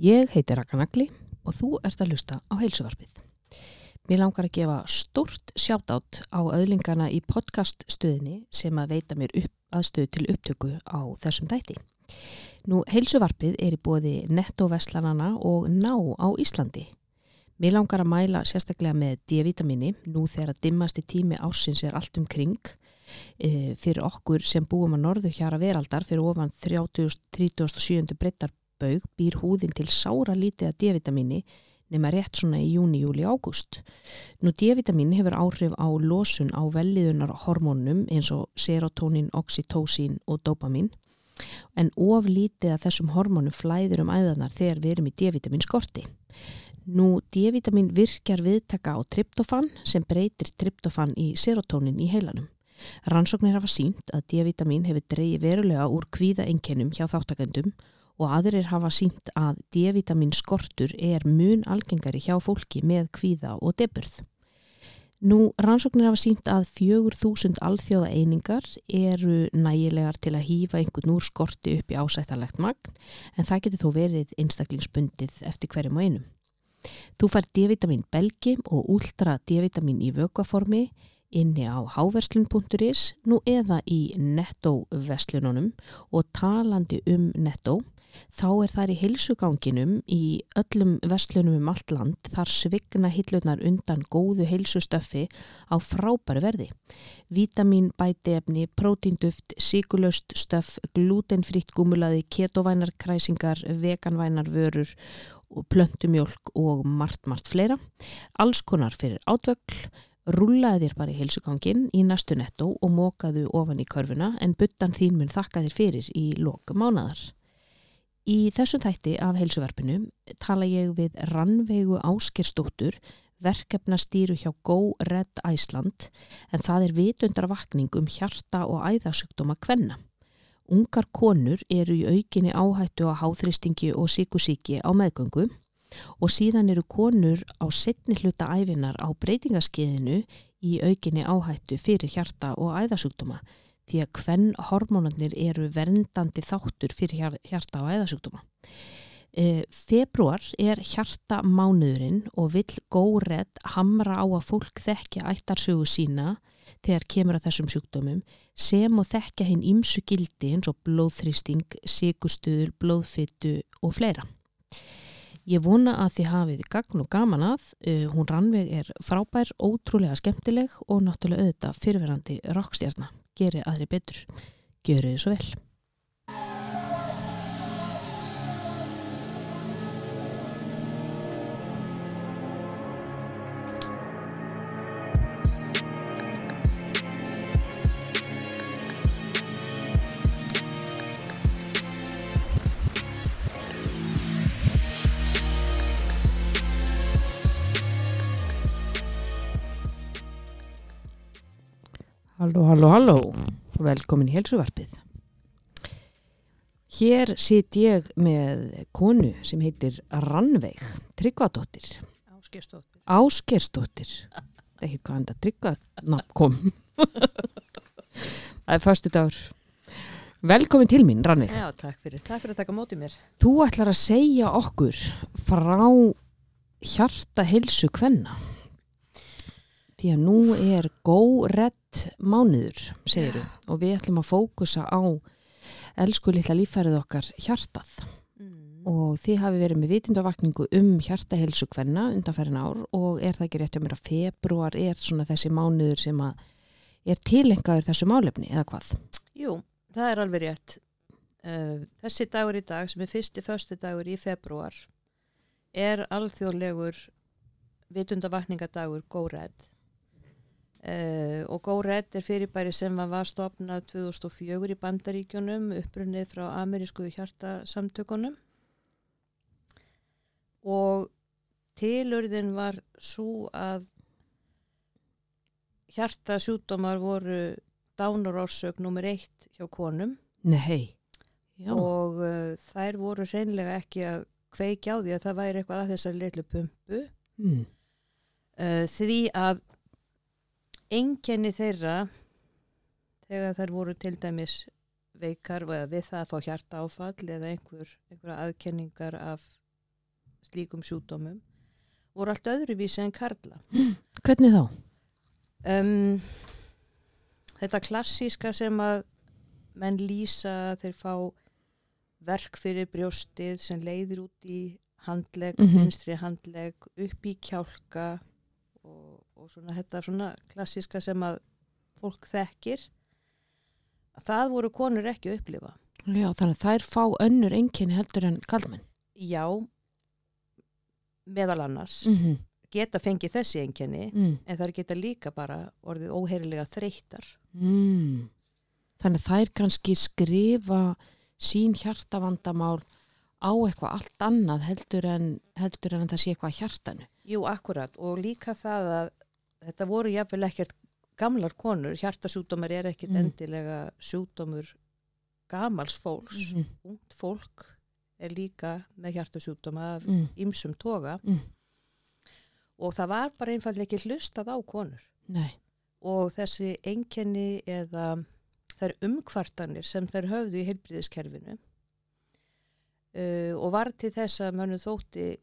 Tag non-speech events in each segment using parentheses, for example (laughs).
Ég heiti Rakanagli og þú ert að lusta á heilsuvarpið. Mér langar að gefa stort sjátátt á öðlingana í podcaststöðinni sem að veita mér aðstöð til upptöku á þessum dæti. Nú, heilsuvarpið er í bóði nettoveslanana og ná á Íslandi. Mér langar að mæla sérstaklega með D-vitamini nú þegar að dimmasti tími ásins er allt um kring e, fyrir okkur sem búum að norðu hjara veraldar fyrir ofan 30.37. breytarbaug býr húðin til sára lítið að D-vitamini nema rétt svona í júni, júli, ágúst. Nú D-vitamin hefur áhrif á losun á velliðunar hormónum eins og serotonin, oxytocin og dopamin en of lítið að þessum hormónum flæður um æðanar þegar við erum í D-vitamin skorti. Nú D-vitamin virkjar viðtaka á tryptofan sem breytir tryptofan í serotonin í heilanum. Rannsóknir hafa sínt að D-vitamin hefur dreyið verulega úr kvíða einkennum hjá þáttakendum og aðrir hafa sínt að D-vitamin skortur er mun algengari hjá fólki með kvíða og deburð. Nú, rannsóknir hafa sínt að 4000 alþjóða einingar eru nægilegar til að hýfa einhvern úr skorti upp í ásættalegt magn en það getur þó verið einstaklingsbundið eftir hverjum og einum. Þú fær D-vitamin belgi og úldra D-vitamin í vöggaformi inni á háverslun.is nú eða í netto-verslununum og talandi um netto þá er þar í heilsuganginum í öllum vestlunum um allt land þar svigna hillunar undan góðu heilsustöfi á frábæru verði. Vítamin, bætefni, prótínduft, síkulöst stöf, glutenfritt gúmulaði, ketovænar kræsingar, veganvænar vörur, plöntumjólk og margt, margt fleira. Alls konar fyrir átvögl, Rúlaði þér bara í heilsugangin í næstu netto og mókaðu ofan í körfuna en buttan þín mun þakka þér fyrir í loka mánadar. Í þessum þætti af heilsuverfinu tala ég við Rannveigu Áskerstóttur, verkefnastýru hjá Go Red Iceland en það er vitundarvakning um hjarta og æðasugdóma kvenna. Ungar konur eru í aukinni áhættu á háþristingi og síkusíki á meðgöngu og síðan eru konur á setni hluta æfinar á breytingaskeiðinu í aukinni áhættu fyrir hjarta og æðasugdóma því að hvenn hormónarnir eru verndandi þáttur fyrir hjarta og æðasugduma. E, februar er hjarta mánuðurinn og vill góðrætt hamra á að fólk þekkja ættarsögu sína þegar kemur að þessum sjúkdómum sem og þekkja hinn ímsu gildi eins og blóðþrýsting, síkustuður, blóðfittu og fleira. Ég vona að þið hafið gagn og gaman að, uh, hún rannveg er frábær, ótrúlega skemmtileg og náttúrulega auðvitað fyrirverandi rockstjarnar geri aðri betur. Gjöru þið svo vel. Halló, halló, halló. Velkomin í helsuvarpið. Hér sitt ég með konu sem heitir Rannveig Tryggvadóttir. Áskerstóttir. Áskerstóttir. Það er ekki hvað enda Tryggvadóttir kom. Það er förstu dagur. Velkomin til mín, Rannveig. Já, takk fyrir. Takk fyrir að taka mótið mér. Þú ætlar að segja okkur frá hjarta helsu kvenna því að nú er góðrætt mánuður, segir við, og við ætlum að fókusa á elsku litla lífærið okkar hjartað mm. og þið hafi verið með vitindavakningu um hjartahelsu hvenna undanferðin ár og er það ekki rétt að mér að februar er svona þessi mánuður sem að er tilengaður þessu málefni eða hvað? Jú, það er alveg rétt. Uh, þessi dagur í dag sem er fyrsti förstu dagur í februar er alþjóðlegur vitundavakningadagur góðrætt Uh, og GoRed er fyrirbæri sem var stopnað 2004 í bandaríkjónum upprunnið frá amerísku hjartasamtökunum. Og tilurðin var svo að hjartasjútumar voru dánarorsök nummer eitt hjá konum. Nei. Og uh, þær voru hreinlega ekki að kveikja á því að það væri eitthvað að þessari litlu pumpu. Mm. uh, því að enginni þeirra þegar þær voru til dæmis veikar við það að fá hjarta áfall eða einhver, einhverja aðkenningar af slíkum sjúdómum voru allt öðruvísi en karla. Hvernig þá? Um, þetta klassíska sem að menn lýsa þeir fá verk fyrir brjóstið sem leiðir út í handleg, mm -hmm. vinstri handleg, upp í kjálka og, svona þetta svona klassíska sem að fólk þekkir það voru konur ekki að upplifa Já, þannig að þær fá önnur enginni heldur en kallmenn Já meðal annars mm -hmm. geta fengið þessi enginni mm. en þær geta líka bara orðið óheirilega þreytar mm. Þannig að þær kannski skrifa sín hjartavandamál á eitthvað allt annað heldur en, heldur en það sé eitthvað hjartanu. Jú, akkurat og líka það að þetta voru jáfnvel ekkert gamlar konur, hjartasjúdómar er ekkert mm. endilega sjúdómur gamals fólks, mm -hmm. ungt fólk er líka með hjartasjúdóma af ymsum mm. toga mm. og það var bara einfallega ekki hlustað á konur Nei. og þessi enkenni eða þær umkvartanir sem þær höfðu í heilbríðiskerfinu uh, og var til þess að mönnum þótti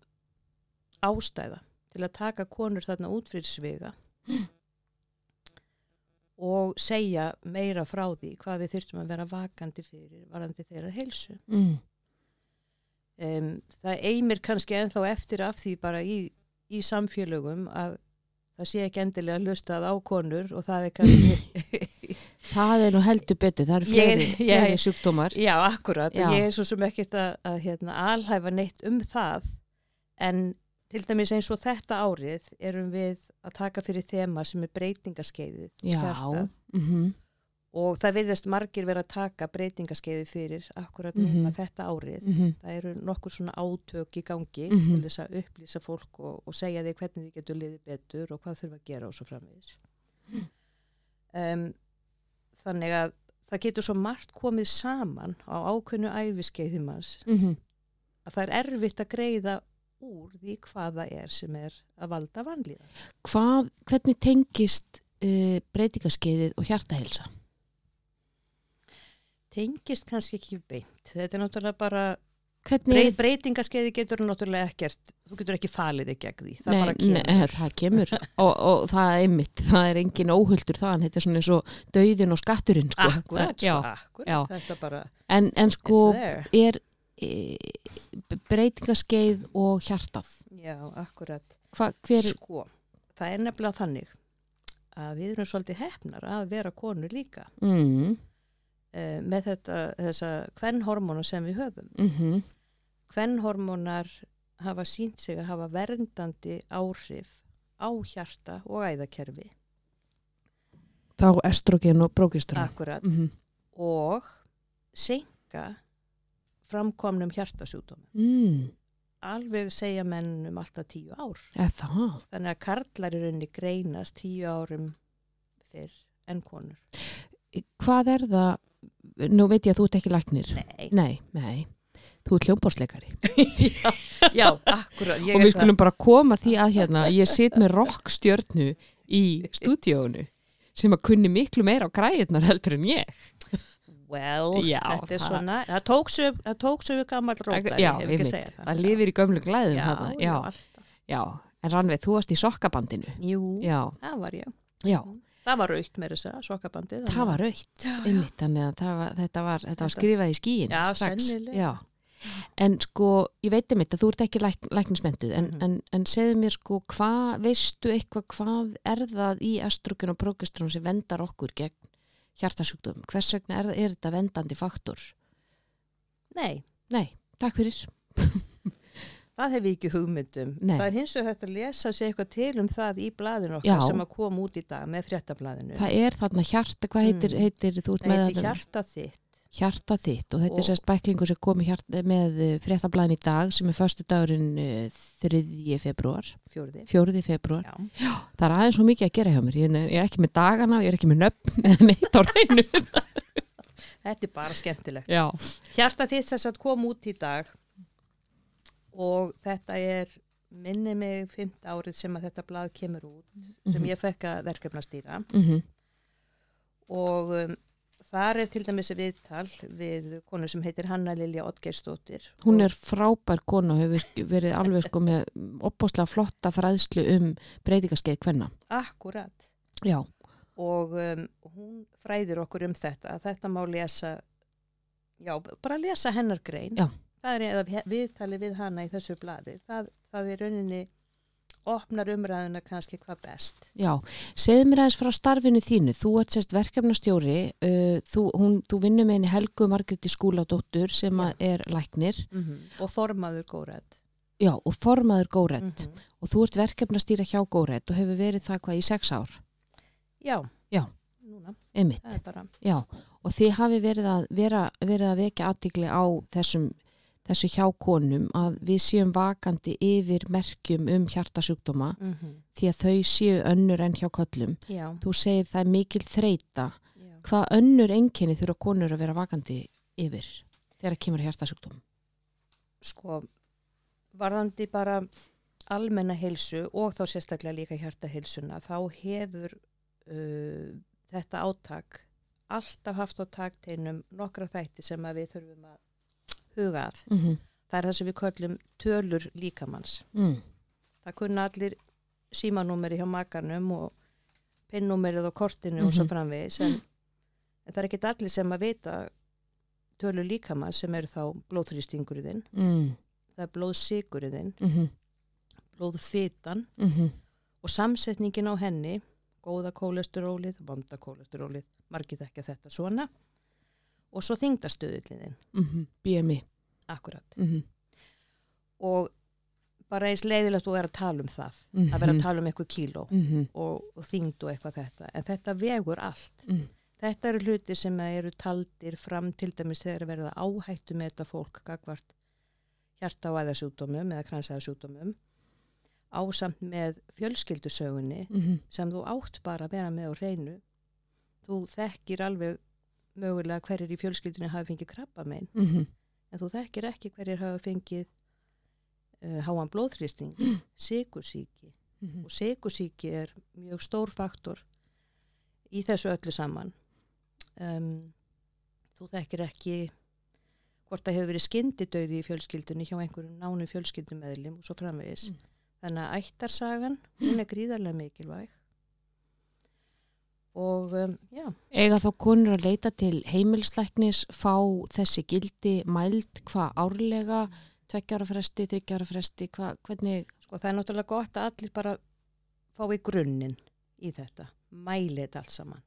ástæða til að taka konur þarna út fyrir svega. Og segja meira frá því hvað við þurftum að vera vakandi fyrir varandi þeirra heilsu. Mm. Um, það eigmir kannski enþá eftir af því bara í, í samfélögum að það sé ekki endilega hlustað á konur og það er kannski (laughs) það er nú heldur betur, það eru fleiri, ég, ég, fleiri sjúkdómar já, akkurat, já. ég er svo sem ekkert að, að hérna, alhæfa neitt um það en til dæmis eins og þetta árið erum við að taka fyrir þema sem er breytingaskeiðið mm -hmm og það virðast margir vera að taka breytingaskeiði fyrir akkurat núna mm -hmm. þetta árið mm -hmm. það eru nokkur svona átök í gangi -hmm. til þess að upplýsa fólk og, og segja því hvernig þið getur liðið betur og hvað þurfa að gera og svo framvegis um, þannig að það getur svo margt komið saman á ákveðnu æfiskeiðimans að það er erfitt að greiða úr því hvað það er sem er að valda vanlíða Hvað, hvernig tengist uh, breytingaskeiðið og hjartahelsa? tengist kannski ekki beint. Þetta er náttúrulega bara breyt, breytingaskeiði getur náttúrulega ekkert þú getur ekki falið þig gegn því. Það nei, bara kemur, nei, það kemur. (laughs) og, og það er einmitt, það er engin óhulltur það þetta er svona eins og dauðin og skatturinn sko. akkurat, já, akkurat. þetta bara en, en sko er breytingaskeið og hjartað já, akkurat Hva, hver... sko, það er nefnilega þannig að við erum svolítið hefnar að vera konur líka mm uh, með þetta, þessa hvennhormónu sem við höfum. Mm -hmm. Hvennhormónar hafa sínt sig að hafa verndandi áhrif á hjarta og æðakerfi. Þá estrogen og brókistrum. Akkurat. Mm -hmm. Og senka framkomnum hjartasjúdómi. Mm. Alveg segja mennum alltaf tíu ár. Eða. Þannig að karlar í rauninni greinast tíu árum fyrr enn konur. Hvað er það nú veit ég að þú ert ekki læknir Nei, nei, nei. þú ert hljómbórsleikari (laughs) já, já, akkurat og við skulum bara koma því að hérna ég sit með rockstjörnu í stúdíónu sem að kunni miklu meira á græðirnar heldur en ég Well, já, þetta er svona, það tók svo við gammal rókari, já, ég veit, það, það lifir í gömlu glæðum já, já, já, en Rannveig, þú varst í sokkabandinu. Jú, það var ég. Það var raukt með þess að sokkabandi. Það var raukt, einmitt, að var, þetta, var, þetta var skrifað í skíin strax. En sko, ég veit um þetta, þú ert ekki læk, læknismentuð, en, Mhm. en, en segðu mér sko, hvað, veistu eitthvað, hvað er það í estrogen og prógestrón sem vendar okkur gegn hjartasjúkdum? Hvers vegna er, er þetta vendandi faktor? Nei, Nei, takk fyrir. (laughs) það hef ég ekki hugmyndum. Nei. Það er hins vegar hægt að lesa sér eitthvað til um það í blaðinu okkar Já. sem að koma út í dag með fréttablaðinu. Það er þarna hjarta, hvað heitir, Mm. heitir þú Það með heiti þarna- hjarta þitt. Hjarta þitt og þetta Og- er sérst bæklingur sem komi hjart, með fréttablaðin í dag sem er förstu dagurinn 3. februar, Fjórði. 4. februar. Já. Það er aðeins svo mikið að gera hjá mér. Ég er- ekki með dagana, ég er ekki með nöfn (laughs) neitt á reynu. (laughs) Þetta er bara skemmtilegt. Já. Hjarta þitt að kom út í dag og þetta er minni mig fymta árið sem að þetta blað kemur út sem Mhm. ég fekk að verkefnastýra Mm -hmm. og um, þar er til dæmis viðtal við konu sem heitir Hanna Lilja Ottgeirstóttir. Hún er frábær konu og hefur verið alveg sko með opbáslega flotta fræðslu um breytingaskeið hvenna. Akkurat. Já. Og um, hún fræðir okkur um þetta. Þetta má lesa, já, bara lesa hennar grein. Já. Það er eða viðtali við hana í þessu bladi. Það, það er rauninni opnar umræðuna kannski hvað best. Já, segð mér aðeins frá starfinu þínu. Þú ert sérst verkefnastjóri, uh, þú, hún, þú vinnur með henni Helgu Margreti Skúladóttur sem er læknir. Mm -hmm. Og formaður góðrætt. Já, og formaður góðrætt. Mm -hmm. Og þú ert verkefnastýra hjá góðrætt og hefur verið það hvað í sex ár? Já. Já. Núna. Einmitt. Það er bara. Já, og þið hafi verið að, vera, verið að vekja aðtikli á þessum þessu hjá konum að við séum vakandi yfir merkjum um hjartasjúkdóma Mm -hmm. því að þau séu önnur en hjá köllum. Já. Þú segir það er mikil þreita. Já. Hvað önnur enginni þurfa konur að vera vakandi yfir þegar það kemur hjartasjúkdóma? Sko, varðandi bara almenna heilsu og þá sérstaklega líka hjartaheilsuna, þá hefur uh, þetta átak alltaf haft á takteinum nokkra þætti sem við þurfum að huga að. Mm -hmm. Það er það sem við köllum tölur líkamanns. mm. Það kunna allir símanúmeri hjá makanum og pinnúmerið á kortinu og svo Mhm. framvegis en, en það er ekki allir sem að vita tölur líkamanns sem eru þá blóðþrýstinguriðinn, Mm. það er blóðsiguriðinn, -hmm. blóðfitan Mm -hmm. og samsetningin á henni, góða kólesterólið, vonda kólesterólið, margir þekka þetta svona og svo þingdastöðuliðin, Mhm. BMI akkurat. mm Og bara eins leiðilegt að vera að tala um það, -hmm. að vera að tala um eitthvað kíló. mm -hmm. og, og þyngd og eitthvað þetta en þetta vegur allt Mm. þetta eru hlutir sem eru taldir fram til dæmis þegar að áhættu með þetta fólk gagvart hjarta og æðasjúkdómum eða kransæðasjúkdómum ásamt með fjölskyldusögunni -hmm. sem þú átt bara að vera með á hreinu þú þekkir alveg mögulega hverjir í fjölskyldunni hafi fengið krabba megin Mhm. en þú þekkir ekki hverjir hafi fengið uh, háan blóðþrýsting Mm. sikursíki Mhm. og sikursíki er mjög stór faktor í þessu öllu saman um, þú þekkir ekki hvort það hefur verið skyndidauði í fjölskyldunni hjá einhverjum nánu fjölskyldumeðlim og svo framvegis Mm. þannig að ættarsagan hún er gríðarlega mikilvæg og um, já, Eiga þá konur að leita til heimilslæknis, fá þessi gildi mæld, hvað árlega, tveggjara fresti, þryggjara fresti, hvað, hvernig, sko það er náttúrulega gott að allir bara fái grunninn í þetta mæli þetta allt saman.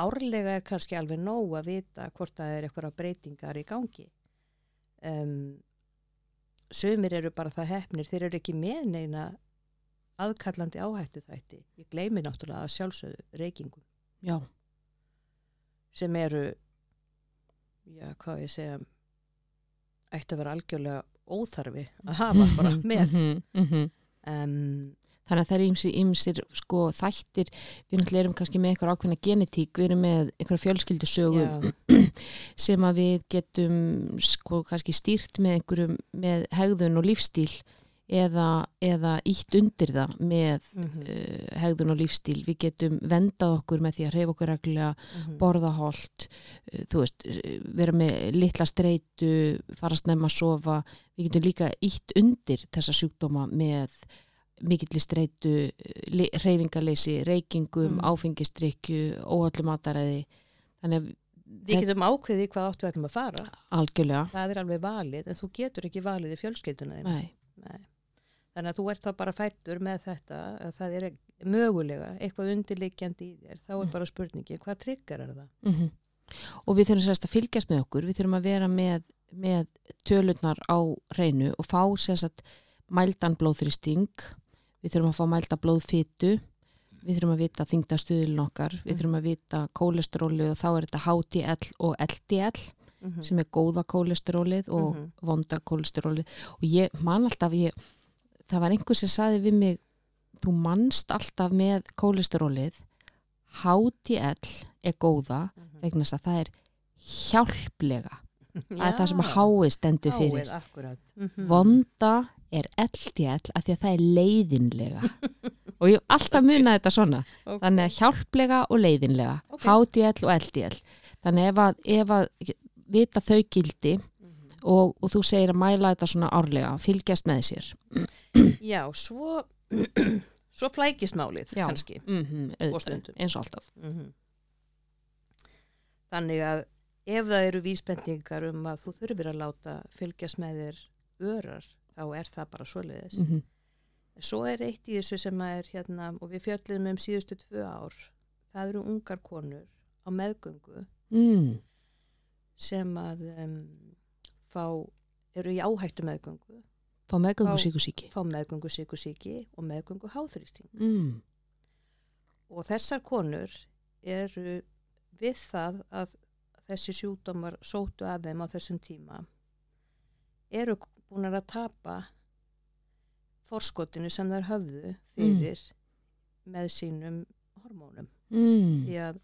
Árlega er kannski alveg nóg að vita hvort það er eitthvað breytingar í gangi. Um, sömur eru bara það hefnir þeir eru ekki með neina aðkallandi áhættu þætti ég gleymi náttúrulega að sjálfsögðu reykingum. Já, sem eru já, hvað ég segja ætti að vera algjörlega óþarfi að hafa (laughs) bara með. Um, Þannig að það er ýmsir, ýmsir sko þættir, við náttúrulega erum kannski með einhver ákveðna genetík, við erum með einhverja fjölskyldusögu já, (clears throat) sem að við getum sko kannski stýrt með einhverjum með hegðun og lífstíl eða, eða ítt undir það með mhm, uh, hegðun og lífstíl. Við getum vendað okkur með því að reyfa okkur reglulega, mhm. borða holt, uh, þú veist, uh, vera með litla streitu, fara að snemma að sofa. Við getum líka ítt undir þessa sjúkdóma með mikill streitu, reyfingaleysi, reykingum, Mm. áfengistrykju, óallu mataræði. Þannig að Við getum ákveðið hvað áttu við ætlum að fara. algjörlega, Það er alveg valið, en þú getur ekki valið í fjölskylduna þín. nei, Nei. Þannig að þú ert þá bara fættur með þetta, að það er mögulega eitthvað undirleikjandi í þér. Þá er Mm. bara spurningi, hvað tryggar er það? mm og við þurfum sérst að fylgjast með okkur, við þurfum að vera með, með tölurnar á reynu og fá sérst að mældan blóðþrýsting, við þurfum að fá mælda blóðfytu, við þurfum að vita þingdastuðilin okkar, við Mm. þurfum að vita kólesteróli og þá er þetta HDL og LDL Mm sem er góða kólesterólið og Mhm. vonda kólesterólið og ég man alltaf, ég, það var einhver sem saði við mig, þú manst alltaf með kólesterólið, HDL er góða vegna þess að það er hjálplega, (laughs) það er það sem hái stendur fyrir. Akkurat. Mhm. Vonda er LDL af því að það er leiðinlega. og ég alltaf (laughs) munna þetta svona okay. þannig að hjálplega og leiðinlega okay. HDL og LDL þannig ef að, ef að vita þau gildi mm -hmm. Og, og þú segir að mæla þetta svona árlega fylgjast með sér Já, svo (clears throat) svo flækist málið Já. kannski mm -hmm, eins og alltaf mm -hmm. Þannig að ef það eru vísbendingar um að þú þurfir að láta fylgjast með þér örar þá er það bara svoleiðis mhm svo er eitt í þessu sem er hérna og við fjöldum um síðustu tvö ár það eru ungar konur á meðgöngu mm. sem að um, fá eru í áhættu meðgöngu fá meðgöngu síkusíki fá meðgöngu síkusíki og meðgöngu háþrýsting mm. og þessar konur eru við það að þessi sjúdómar sótu að þeim á þessum tíma eru búin að tapa forskotinu sem þær höfðu fyrir mm. með sínum hormónum mm. því að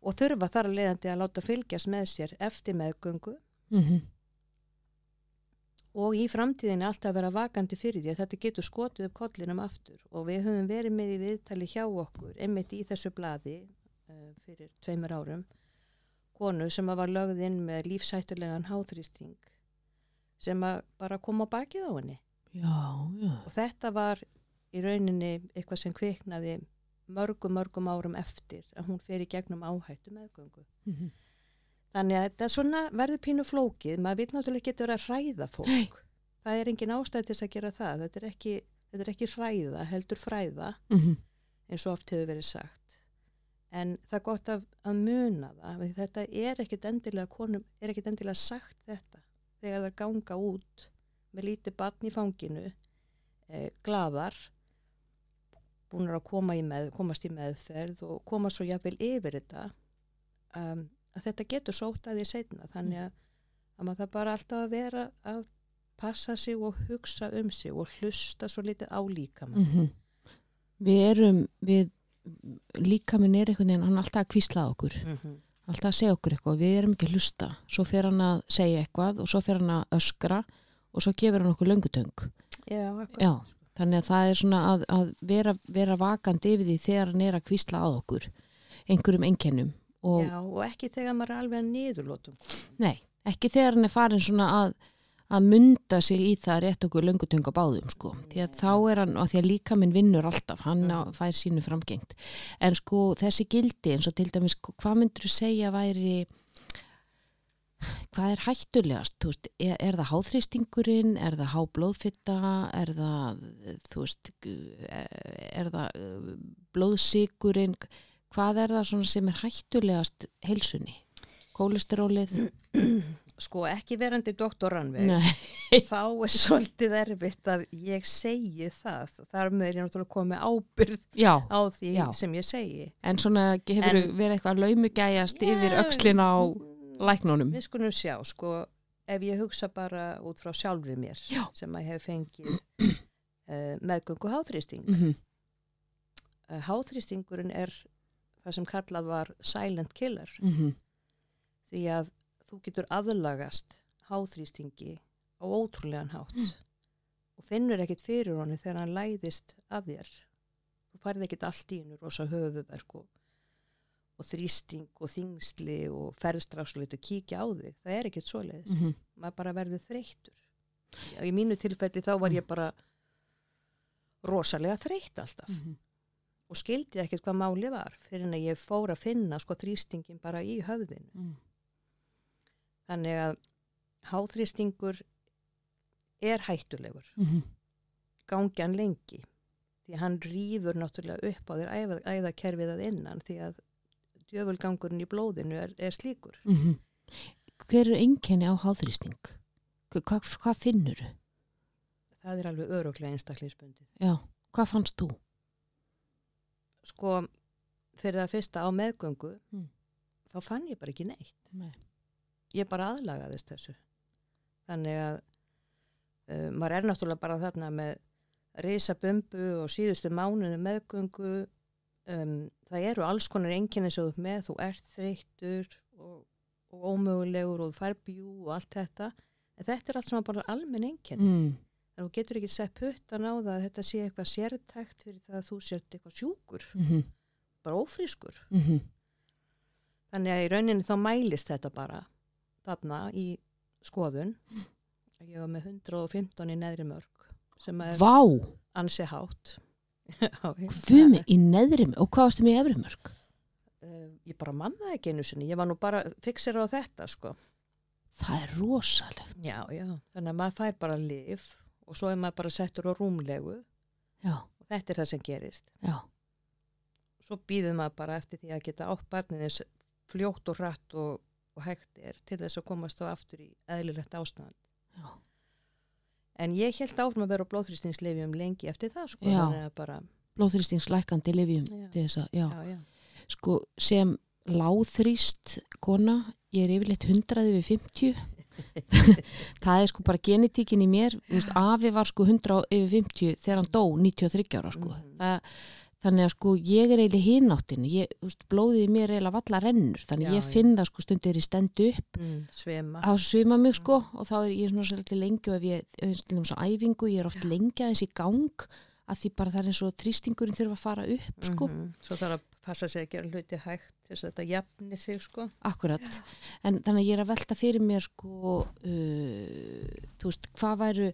og þurfa þar að leiðandi að láta fylgjast með sér eftir meðgöngu mm -hmm. og í framtíðinu alltaf vera vakandi fyrir því að þetta getur skotið upp kollinum aftur og við höfum verið með í viðtali hjá okkur einmitt í þessu bladi uh, fyrir tveimur árum konu sem var lögð inn með lífsættulegan háþrýsting sem bara koma á bakið á henni já, já. og þetta var í rauninni eitthvað sem kviknaði mörgum mörgum árum eftir að hún fer í gegnum áhættu meðgöngu mm -hmm. þannig að þetta svona verður pínu flókið, maður vil náttúrulega ekki vera að hræða fólk, Nei. það er engin ástæð til að gera það, þetta er ekki, þetta er ekki hræða, heldur fræða mm -hmm. eins og oft hefur verið sagt en það er gott að, að muna það, þetta er ekkit endilega konum, er ekkit endilega sagt þetta þegar það ganga út með lítið batn í fanginu eh, gladar búin að koma í með, komast í meðferð og koma svo jáfnvel yfir þetta um, að þetta getur sótt að því setna þannig að, að maður það bara alltaf að vera að passa sig og hugsa um sig og hlusta svo litið á líkamann. Mm -hmm. Við erum við, líkaminn er einhvern veginn hann er alltaf að kvísla okkur. Mm -hmm alltaf að segja okkur eitthvað, við erum ekki að hlusta. Svo fer hann að segja eitthvað og svo fer hann að öskra og svo gefur hann okkur löngutöng Já, Já, þannig að það er svona að, að vera, vera vakandi yfir því þegar hann er að kvísla að okkur einhverjum ennkennum og, Já, og ekki þegar maður er alveg að niðurlótum Nei, ekki þegar hann er farin svona að að mynda sig í það rétt okkur löngutunga báðum sko, því að þá er hann og því að líka minn vinnur alltaf, hann mm. fær sínu framgengt, en sko þessi gildi eins og til dæmis, hvað myndur þú segja væri hvað er hættulegast? Veist, er, er það háþrýstingurinn, er það háblóðfitta, er það veist er það uh, blóðsíkurinn hvað er það sem er hættulegast heilsunni, kólesterólið sko ekki verandi doktoranveg þá er svolítið erfitt að ég segi það. Þar með er ég náttúrulega komið ábyrð já, á því já. sem ég segi. En svona hefur en, verið eitthvað laumugæjast yfir aukslin á læknunum Við skulum sjá sko ef ég hugsa bara út frá sjálfrið mér já. sem að hef fengið uh, (clears throat) meðgöngu háþrýsting mm -hmm. uh, Háþrýstingurinn er það sem kallað var silent killer mm -hmm. því að þú getur aðlagast háþrýstingi á ótrúlegan hátt mm. og finnur ekkit fyrir honu þegar hann læðist að þér þú færði ekkit allt í hennur og svo höfuverk og, þrýsting og þingsli og ferðstrafsleitt og kíkja á þig það er ekkit svoleiðis, mm -hmm. maður bara verður þreyttur í mínu tilfelli þá var ég bara rosalega þreytt alltaf mm -hmm. og skildi ekkit hvað máli var fyrir en að ég fór að finna sko þrýstingin bara í höfðinu mm. Þannig að háþrýstingur er hættulegur, mm -hmm. gangjan lengi, því hann rýfur náttúrulega upp á þér æða, æðakerfið að innan því að djöfulgangurinn í blóðinu er, er slíkur. Mm -hmm. Hver er enginni á háþrýsting? Hva, hvað finnur þau? Það er alveg öruglega einstaklingsbundið. Já, hvað fannst þú? Sko, fyrir það fyrsta á meðgöngu, mm. þá fann ég bara ekki neitt. Nei ég bara aðlagaðist þessu þannig að uh, maður er náttúrulega bara þarna með reysabömbu og síðustu mánuðu meðgöngu um, það eru alls konar enginni sem þú með, þú ert þreyttur og, og ómögulegur og þú fær bjú og allt þetta. En þetta er allt sem bara almenn enginn mm. en þú getur ekki sett puttan á það að þetta sé eitthvað sértækt fyrir það að þú sért eitthvað sjúkur. Mm -hmm. bara ófrískur. Mm -hmm. þannig að í rauninni þá mælist þetta bara þarna í skoðun. Ég var með 115 í neðri mörg sem er Vá, ansi hátt hvumi í neðri og hvað í efri mörg? Uh, ég bara mannaði ekki einu sinni, ég var nú bara fixir á þetta sko. Það er rosalegt. Já, já, þannig að maður fær bara lif og svo er maður bara settur á rúmlegu Já, og þetta er það sem gerist. já, Svo býður maður bara eftir því að geta átt barniðis fljótt og hratt og, og hægt er til þess að komast á aftur í eðlilegt ástand. já. En ég held áfram að vera á blóðþrýstingslefjum lengi eftir það sko. Bara, já, já. Sko, sem láþrýst kona, ég er yfirleitt 100 við 50. það er sko bara genetíkin í mér. Veist, afi var sko 100 yfir 50 þegar hann dó 93 ára sko. Mhm. Það, þannig að sko ég er eiginlega hináttin. Blóðið í mér er eiginlega valla rennur. Þannig Já, ég finn það sko stundir í stendu upp Mm, svima. að svima mig sko og þá er ég svona svolítið lengi og ef ég, ég stundum svo æfingu, ég er oft lengi aðeins í gang að því bara það er eins og trýstingurinn þurfa að fara upp sko, Mhm. Svo þarf að passa sig að gera hluti hægt þess að þetta jafni sig sko. akkurat en þannig að ég er að velta fyrir mér sko uh, þú veist, hvað væru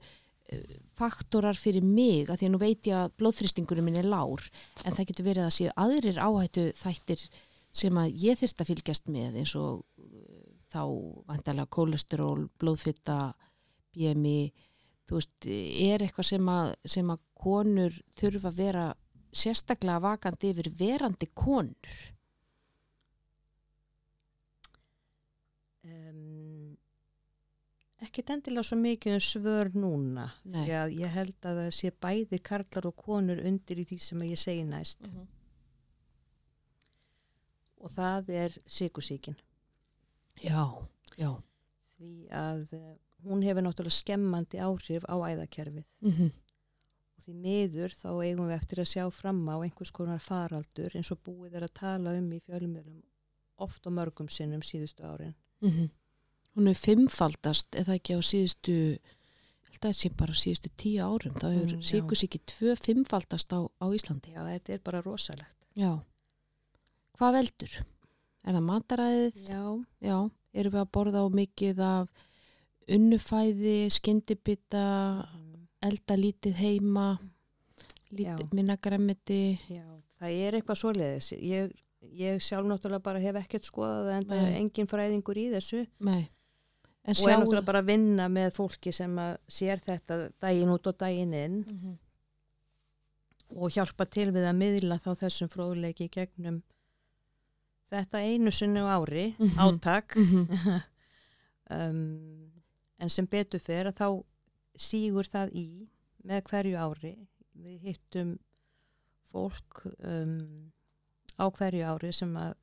faktorar fyrir mig að því að nú veit ég að blóðþrýstingurinn minn er lár en það getur verið að séu aðrir áhættu þættir sem að ég þyrft að fylgjast með eins og uh, þá vandalega kólesteról, blóðfitta BMI þú veist, er eitthvað sem að, sem að konur þurfa að vera sérstaklega vakandi yfir verandi konur ekkert endilega svo mikið um svör núna. Nei. Því að ég held að það sé bæði karlar og konur undir í því sem ég segi næst. Mhm. Og það er sykusíkin. Já, já Því að uh, hún hefur náttúrulega skemmandi áhrif á æðakerfið. mm Og því miður þá eigum við eftir að sjá fram á einhvers konar faraldur eins og búið er að tala um í fjölmjölum oft og mörgum sinnum síðustu árin. -hmm. Hún er fimmfaldast eða ekki á síðustu held að það sé bara síðustu tíu árum þá hefur Mm, síkusíki tvö fimmfaldast á, á Íslandi Já, þetta er bara rosalegt. Já Hvað veldur? Er það mataræðið? Já, Já, erum við að borða á mikið af unnufæði, skyndibita, mm, elda lítið heima, lítið, Já. minna gremmiti. já, það er eitthvað svoleiðis. Ég, ég sjálf náttúrulega bara hef ekkert skoðað en það er engin fræðingur í þessu Nei. En og er náttúrulega bara að vinna með fólki sem að sér þetta daginn út og daginn inn mm -hmm. og hjálpa til við að miðla þá þessum fróðleiki gegnum þetta einu sinni á ári, Mhm. átak. Mm -hmm. (laughs) um, en sem betur fer að þá sígur það í með hverju ári við hittum fólk um, á hverju ári sem að,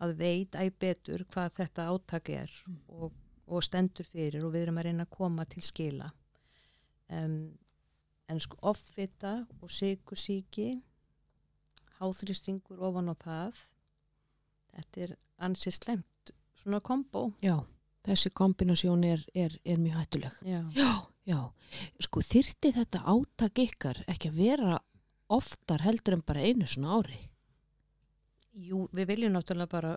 að veit æg betur hvað þetta átak er Mm. og, og stendur fyrir og við erum að reyna að koma til skila um, en sko offita og sykusíki háþrýstingur ofan á það þetta er ansið slemt svona kombo Já, þessi kombinásjón er, er, er mjög hættuleg. Já. Já, já. Sko þyrti þetta átak ykkar ekki að vera oftar heldur en bara einu svona ári? Jú, við viljum náttúrulega bara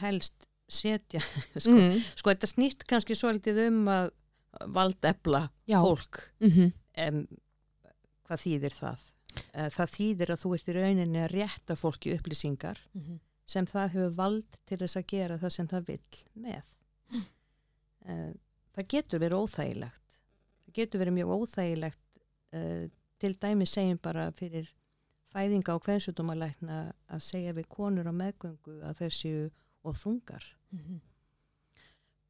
helst setja (laughs) sko, Mm. sko þetta snýtt kannski svolítið um að valdefla fólk Mm -hmm. em, hvað þýðir það? Eh, Það þýðir að þú ert í rauninni að rétta fólki upplýsingar sem það hefur vald til þess að gera það sem það vill með. Eh, Það getur verið óþægilegt. Það getur verið mjög óþægilegt eh, til dæmi segjum bara fyrir fæðinga og hversutumalækna að segja við konur á meðgöngu að þeir séu og þungar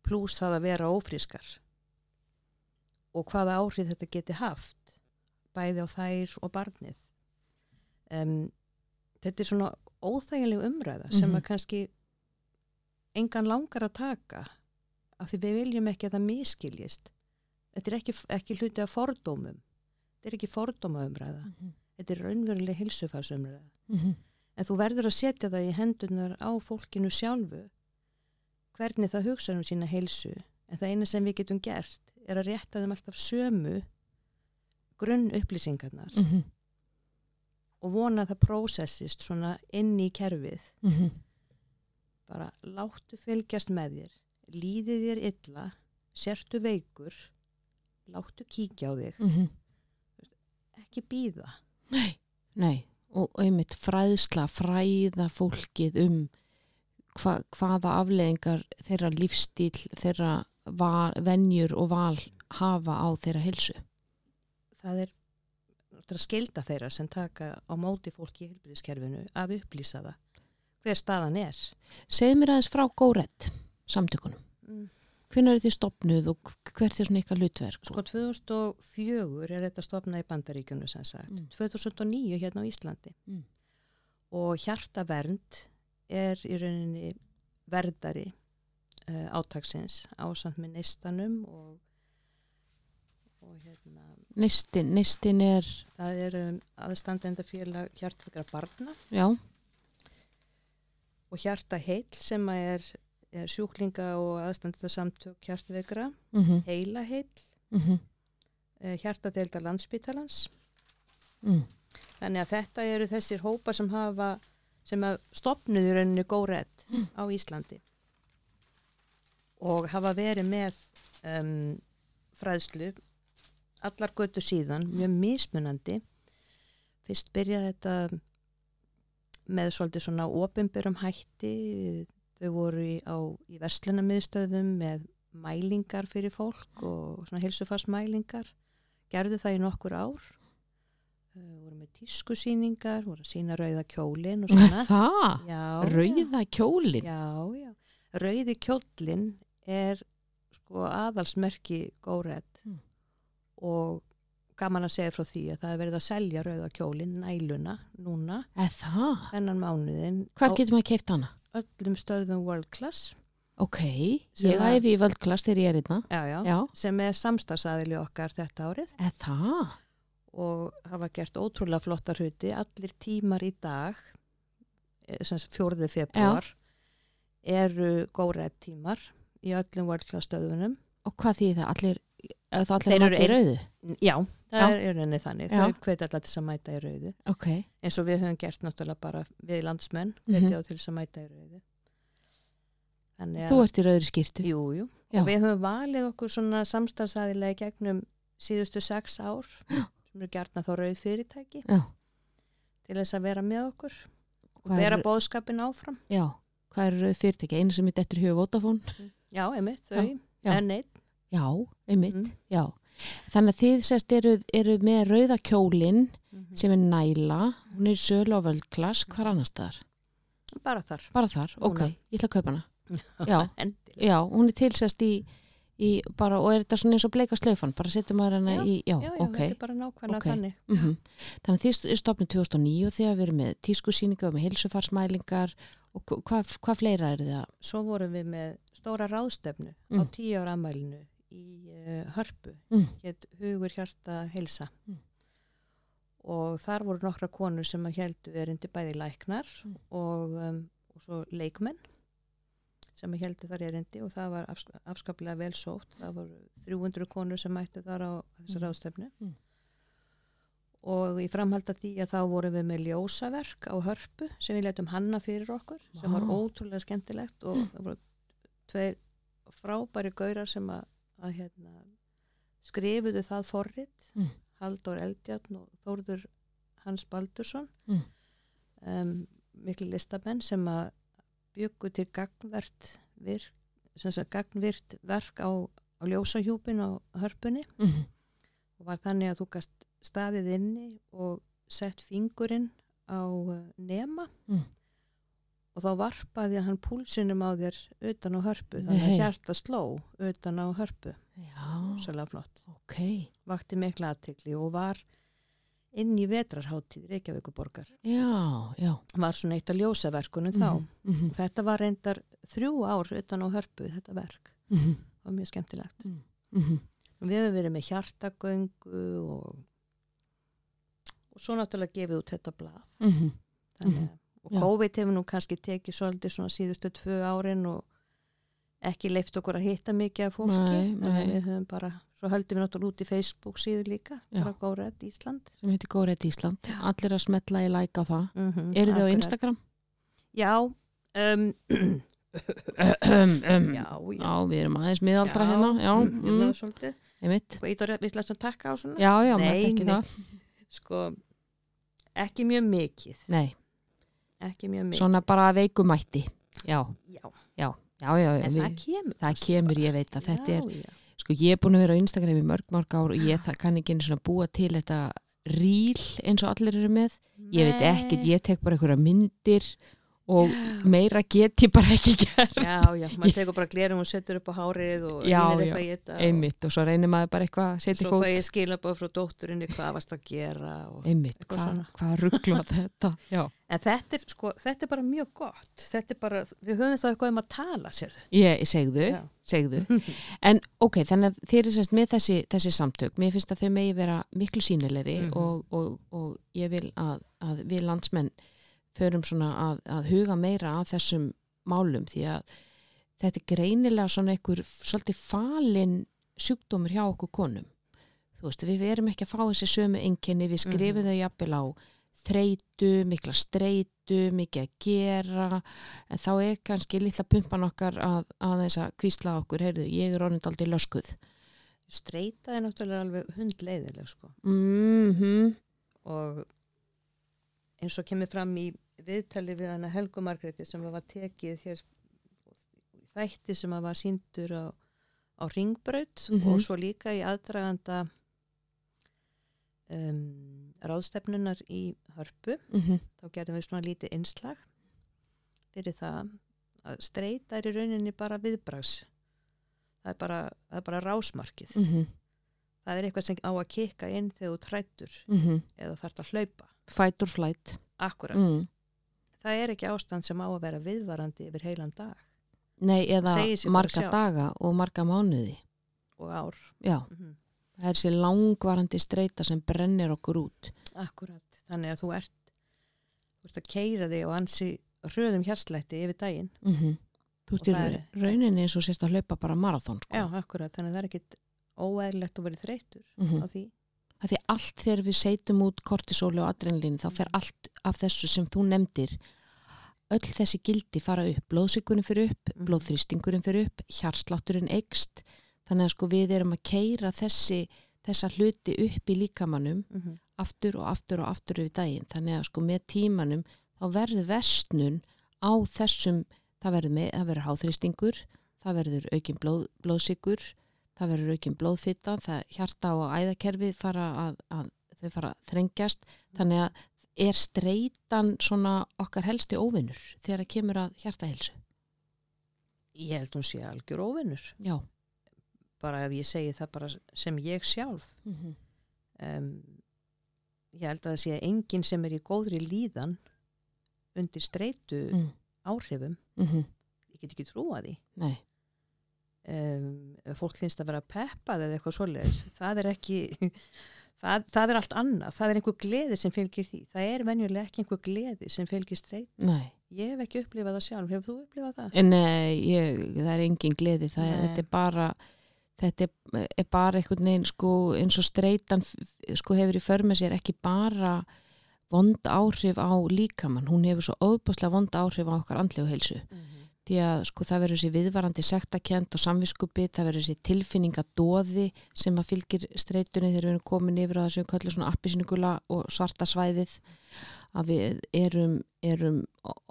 pluss það að vera ófrískar. Og hvaða áhrif þetta geti haft bæði á þær og barnið. Um, þetta er svona óþægileg umræða sem Mhm. að kannski engan langar að taka af því við viljum ekki að það miskiljist þetta er ekki, ekki hluti af fordómum. Þetta er ekki fordóma umræða þetta er raunveruleg hilsufarsumræða en þú verður að setja það í hendunar á fólkinu sjálfu hvernig það hugsa um sína heilsu. En það eina sem við getum gert er að rétta þeim alltaf sömu grunn upplýsingarnar mm -hmm. og vona að það prósessist svona inn í kerfið. Mm -hmm. bara láttu fylgjast með þér. Líði þér illa. Sértu veikur. Láttu kíkja á þig. Mhm. ekki býða Nei, nei. Og einmitt fræðsla, fræða fólkið um hva, hvaða afleðingar þeirra lífstíl, þeirra val, venjur og val hafa á þeirra hilsu. það er skilda þeirra sem taka á móti fólki í helbriðskerfinu að upplýsa það hver staðan er Segð mér aðeins frá Górett samtökunum. mm. Hvernig eru þið stopnuð og hvert er svona ykkar hlutverk? sko 2004 er þetta stopnað í Bandaríkjunu sem sagt Mm. 2009 hérna á Íslandi Mm. og hjartavernd er í rauninni verðari uh, átaksins ásamt með neistanum og, og hérna Neistin, neistin er, það er um, aðstandenda félag hjartveikra barna. Já, og hjarta heil sem að er, er sjúklinga og aðstandenda samtök hjartveikra. Mm heila heil, -hmm. uh, hjartadeildar landsbítalans mm. Þannig að þetta eru þessir hópa sem hafa, sem að stopnuður rauninni góðrætt Mm. á Íslandi. Og hafa verið með um, fræðslu allar götu síðan, mjög mismunandi. Fyrst byrjaði þetta með svolítið svona opinberum hætti, þau voru í, á, í verslunamiðstöðum með mælingar fyrir fólk og svona hilsufarsmælingar, gerðu það í nokkur ár voru með tískusýningar, voru að sína rauða kjólin og svona. Það, Já, rauða kjólin. Já, já. Rauði kjólin er sko aðalsmerki góðrætt Mm. og gaman að segja frá því að það er verið að selja rauða kjólin, næluna, núna, Er það? þennan mánuðin Hvar getur maður keift hana? öllum stöðum World Class. Ok, ég æfi í völdklass þegar ég er einna. Já, já. Já, Sem er samstarfsaðili okkar þetta árið er það? Og hafa gert ótrúlega flotta hluti. Allir tímar í dag, eh, 4. februar, eru góðrætt tímar í öllum World Class stöðunum. Og hvað þýðir það? Allir, það allir eru mæti í rauðu? Já, það Já. er rauninni þannig. Já. Þau hvetja allar til að mæta í rauðu. Ok, Eins og við höfum gert náttúrulega bara við landsmenn, Mhm. hvetja mm til þess að mæta í rauðu. Þú ert í rauðri skýrtu. Jú, jú. Já. Og við höfum valið okkur svona samstafsæðilega gegnum síðustu sex ár, sem eru gertna þá rauð fyrirtæki, Já. til þess að vera með okkur og vera er, bóðskapin áfram. já, hvað er rauð fyrirtæki? Einu sem er dettur hjá Votafón? Já, einmitt, þau, en neitt. Já, einmitt, Mm. já. Þannig að þið sérst eru, eru með rauða kjólin Mhm. sem er næla, hún er sölu á völdklass, hvar annars þar? Bara þar. Bara þar, ok, Núna. ég ætla að kaupa hana. (laughs) Já. Já, hún er tilsest í bara, og er þetta svona eins og bleika slaufan, bara setjum maður hana Já, í, já, Já, já, ok. þetta er bara nákvæmlega Ok. þannig. Mm Þannig að þið stopnum 2009 og þið hafa verið með tískusýningar og með hilsufarsmælingar og hva- hvað, hvað fleira er það? Svo vorum við með stóra ráðstefnu á Mm. tíu ára ammælinu í uh, Hörpu, Mm. hétt Hugur Hjarta Heilsa. Mm. Og þar voru nokkra konur sem að heldu erindi bæði læknar Mm. og, um, og svo leikmenn sem að heldu þar erindi og það var afsk afskaplega vel sótt. Það voru 300 konur sem mættu þar á þessar Mm. ráðstefnu. Mm. Og í framhald að því að þá vorum við með ljósaverk á hörpu sem við letum hanna fyrir okkur sem var ótrúlega skemmtilegt og það voru tveir frábæri gaurar sem að, að hérna, skrifuðu það forrið Mm. Halldór Eldjarn og Þórður Hans Baldursson Mm. um, miklu listamenn sem að byggu til gagnvert virk, sem sagt gagnvirt verk á, á ljósahjúpin á hörpunni. Mm og var þannig að þú gast staðið inni og sett fingurinn á uh, nema. Mm. og þá varpaði hann púlsinum á þér utan á hörpu þannig að hjarta sló utan á hörpu. Svolítið flott, ok. vakti mikla aðtekli og var inn í vetrarháttíð Reykjavíkuborgar Já, já. var svona eitt af ljósaverkunum þá Mm -hmm. þetta var reyndar þrjú ár utan á hörpu þetta verk, Mm -hmm. það var mjög skemmtilegt Mm -hmm. og við hefum verið með hjartagöngu og og svo náttúrulega gefið út þetta blað Mhm. Þannig, Mhm. og. COVID hefur nú kannski tekið svolítið svona síðustu tvö árin og ekki leift okkur að hitta mikið af fólki Nei, nei. við höfum bara, svo höldum við náttúrulega út í Facebook síður líka, bara Góret Ísland. Sem heitir Góret Ísland. Allir að smetla í like á það. Mm -hmm, eru þið á Instagram? Já um. Já, já. Já, við erum aðeins miðaldra Já, hérna já, mm, svolítið. Einmitt. Hvað ítur við ætlum að taka á svona? já, já, Nei, ekki nei. það. Sko, ekki mjög mikið. Nei, ekki mjög mikið. Svona bara veikumætti já, Já, já, já, já, en við, það kemur. það kemur, ég veit að þetta er já, já. Sko ég er búin að vera á Instagram í mörg mörg ár og ég það kann ekki einu svona búa til þetta ríl eins og allir eru með. Ég veit ekkert, ég tek bara einhverja myndir og meira get ég bara ekki gert. Já, já, maður tekur bara glerum og setur upp á hárið og Já, já, eitthvað í þetta einmitt og svo reynir maður bara eitthvað svo fæ ég skilabóð frá dótturinni hvað varst að gera einmitt, hvað hva ruggla þetta? Já, En þetta er, sko, þetta er bara mjög gott. Þetta er bara, við höfum það eitthvað um að tala sérðu. Ég segðu Já. segðu, (laughs) en ok þannig að þeir eru semst með þessi, þessi samtök. Mér finnst að þau megi vera miklu sínilegri Mhm. og, og, og ég vil að, að við landsmenn förum svona að, að huga meira að þessum málum því að þetta er greinilega svona einhver svolítið falin sjúkdómur hjá okkur konum þú veist, við erum ekki að fá þessi sömu einkenni, við skrifum Mhm. þau jafnvel á þreitu, mikla streitu mikið að gera en þá er kannski litla pumpan okkar að, að þess að kvísla okkur heyrðu, ég er orðin aldrei löskuð Streita er náttúrulega alveg hundleiðileg sko. mm og eins og kemur fram í viðtali við hana Helgu Margréti sem var tekið hér þætti sem var síndur á, á ringbraut Mhm. og svo líka í aðdraganda um, ráðstefnunar í hörpu -hmm. þá gerðum við svona lítið innslag fyrir það að streyta er í rauninni bara viðbrags það er bara, það er bara rásmarkið Mm það er eitthvað sem á að kikka inn þegar þú trættur -hmm. eða þarf að hlaupa fight or flight. Akkurat, mm. það er ekki ástand sem á að vera viðvarandi yfir heilan dag. Nei, eða marga daga og marga mánuði. Og ár. Já, mm það er þessi langvarandi streita sem brennir okkur út. Akkurat, þannig að þú ert þú ert að keira þig og ansi hröðum hjarslætti yfir daginn. Mm þú Og styrir það er- rauninni eins og sérst að hlaupa bara marathón sko. já, akkurat, þannig að það er ekkit óæðilegt að vera þreytur Mhm. á því Það því allt þegar við seitum út kortisóli og adrenalín þá fer allt af þessu sem þú nefndir öll þessi gildi fara upp blóðsíkurinn fyrir upp, Mhm. blóðþrýstingurinn fyrir upp hjarslátturinn eikst þannig að sko við erum að keira þessi þessa hluti upp í líkamannum mm -hmm. aftur og aftur og aftur yfir daginn þannig að sko með tímanum þá verður vestnun á þessum það verður, með, það verður háþrýstingur það verður aukin blóð, blóðsíkur það verður aukin blóðfitta það hjarta og æðakerfið fara að, að þau fara að þrengjast. Þannig að er streitan svona okkar helsti óvinnur þegar það kemur að hjartahelsu ég held hún sé algjör óvinnur já. Bara ef ég segi það bara sem ég sjálf. Mm -hmm. um, ég held að það sé enginn sem er í góðri líðan undir streitu mm. áhrifum. Mm ég get ekki trúa því. Nei, um, fólk finnst að vera peppað eða eitthvað svoleiðis það er ekki (laughs) það, það er allt annað, það er einhver gleði sem fylgir því, það er venjulega ekki einhver gleði sem fylgir streit, nei. Ég hef ekki upplifað það sjálf, hefur þú upplifað það? Nei, ég, það er engin gleði, það þetta er bara þetta er, er bara einhvern veginn sko, eins og streitan sko, hefur í för með sér ekki bara vond áhrif á líkamann. Hún hefur svo óbúslega vond áhrif á okkar andlegu heilsu. Mm -hmm. Því að sko, það verður þessi viðvarandi sektakent og samviskupi, það verður þessi tilfinningadóði sem að fylgir streitunni þegar við erum komin yfir að þessu kallur svona appisinugula og svarta svæðið að við erum, erum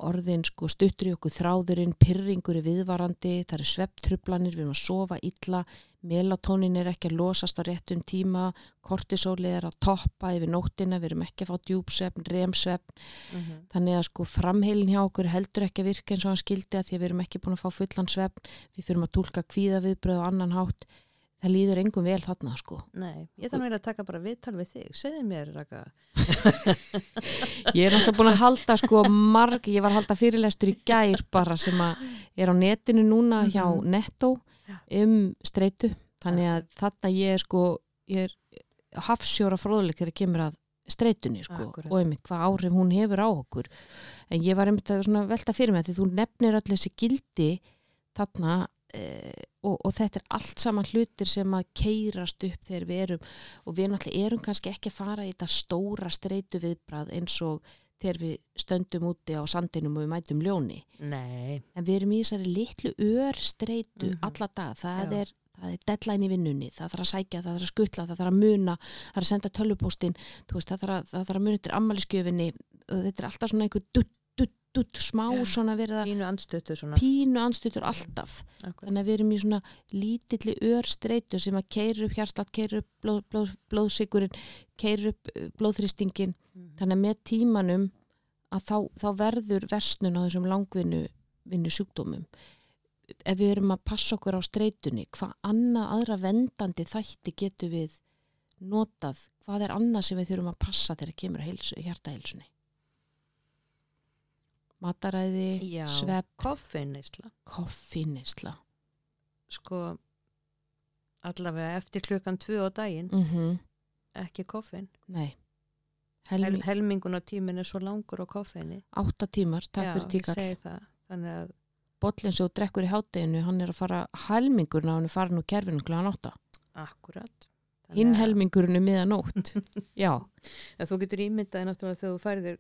orðin sko, stuttur í okkur þráðurinn, pyrringur er viðvarandi, það eru svepptrublanir, við erum að sofa illa, melatónin er ekki að losast á réttum tíma, kortisóli er að toppa yfir nóttina, við erum ekki að fá djúpsvefn, remsvefn, Mm -hmm. þannig að sko framheilin hjá okkur heldur ekki að virka eins og hann skildi að því að við erum ekki búin að fá fullan svefn, við fyrir að tólka kvíða viðbröð og annan hátt, það líður engum vel þarna sko. Nei, ég eiginlega að taka bara viðtal við þig, segðu mér Raka (laughs) Ég er náttúrulega búin að halda sko marg, ég var að halda fyrirlestur í gær bara sem að er á netinu núna hjá Mhm. Netto um streitu, þannig að þarna ég er sko, ég er hafsjóra fróðuleik þegar kemur að streitunni sko Akkúrat. og einmitt hvað áhrif hún hefur á okkur en ég var einmitt að velta fyrir mig að því þú nefnir allir þessi gildi þarna e, og, og þetta er allt saman hlutir sem að keirast upp þegar við erum og við náttúrulega erum kannski ekki að fara í þetta stóra streitu viðbrað eins og þegar við stöndum úti á sandinum og við mætum ljóni Nei. en við erum í þessari litlu ör streitu mm -hmm. alla dag, það Já. er, það er deadline í vinnunni, það þarf að sækja, það þarf að skutla það þarf að muna, það þarf að senda tölvupóstinn það þarf að, að muna til ammaliðskjöfinni og þetta er alltaf svona einhver dutt, dutt, smá Já. svona verið að Pínu svona. pínu anstötur alltaf Akkurat. þannig að við erum í svona lítilli örstreitu sem að keira upp hjarslátt, keira upp blóð, blóð, blóðsigurinn, keira upp uh, blóðþristingin, Mhm. þannig að með tímanum að þá, þá verður versnun á þessum langvinnu vinnu sjúkdómum ef við erum að passa okkur á streitunni hvað annað aðra vendandi þætti getur við notað, hvað er annað sem við þurfum að passa þegar kemur hjartaheilsunni mataræði, svepp Koffeinneisla. koffinisla Sko, allavega eftir klukkan tvö á daginn, mm ekki koffein. nei Hel, Helmi, helmingun á tíminn er svo langur á koffeini. átta tímar, takk Já, fyrir tíkall. Þannig að, bollin sem þú drekkur í hátteginu, hann er að fara helmingurinn á hann er farin úr kerfinu kláðan átta akkurat. Þannig hinn er miðanótt (laughs) já, að þú getur ímyndaði náttúrulega þegar þú færðir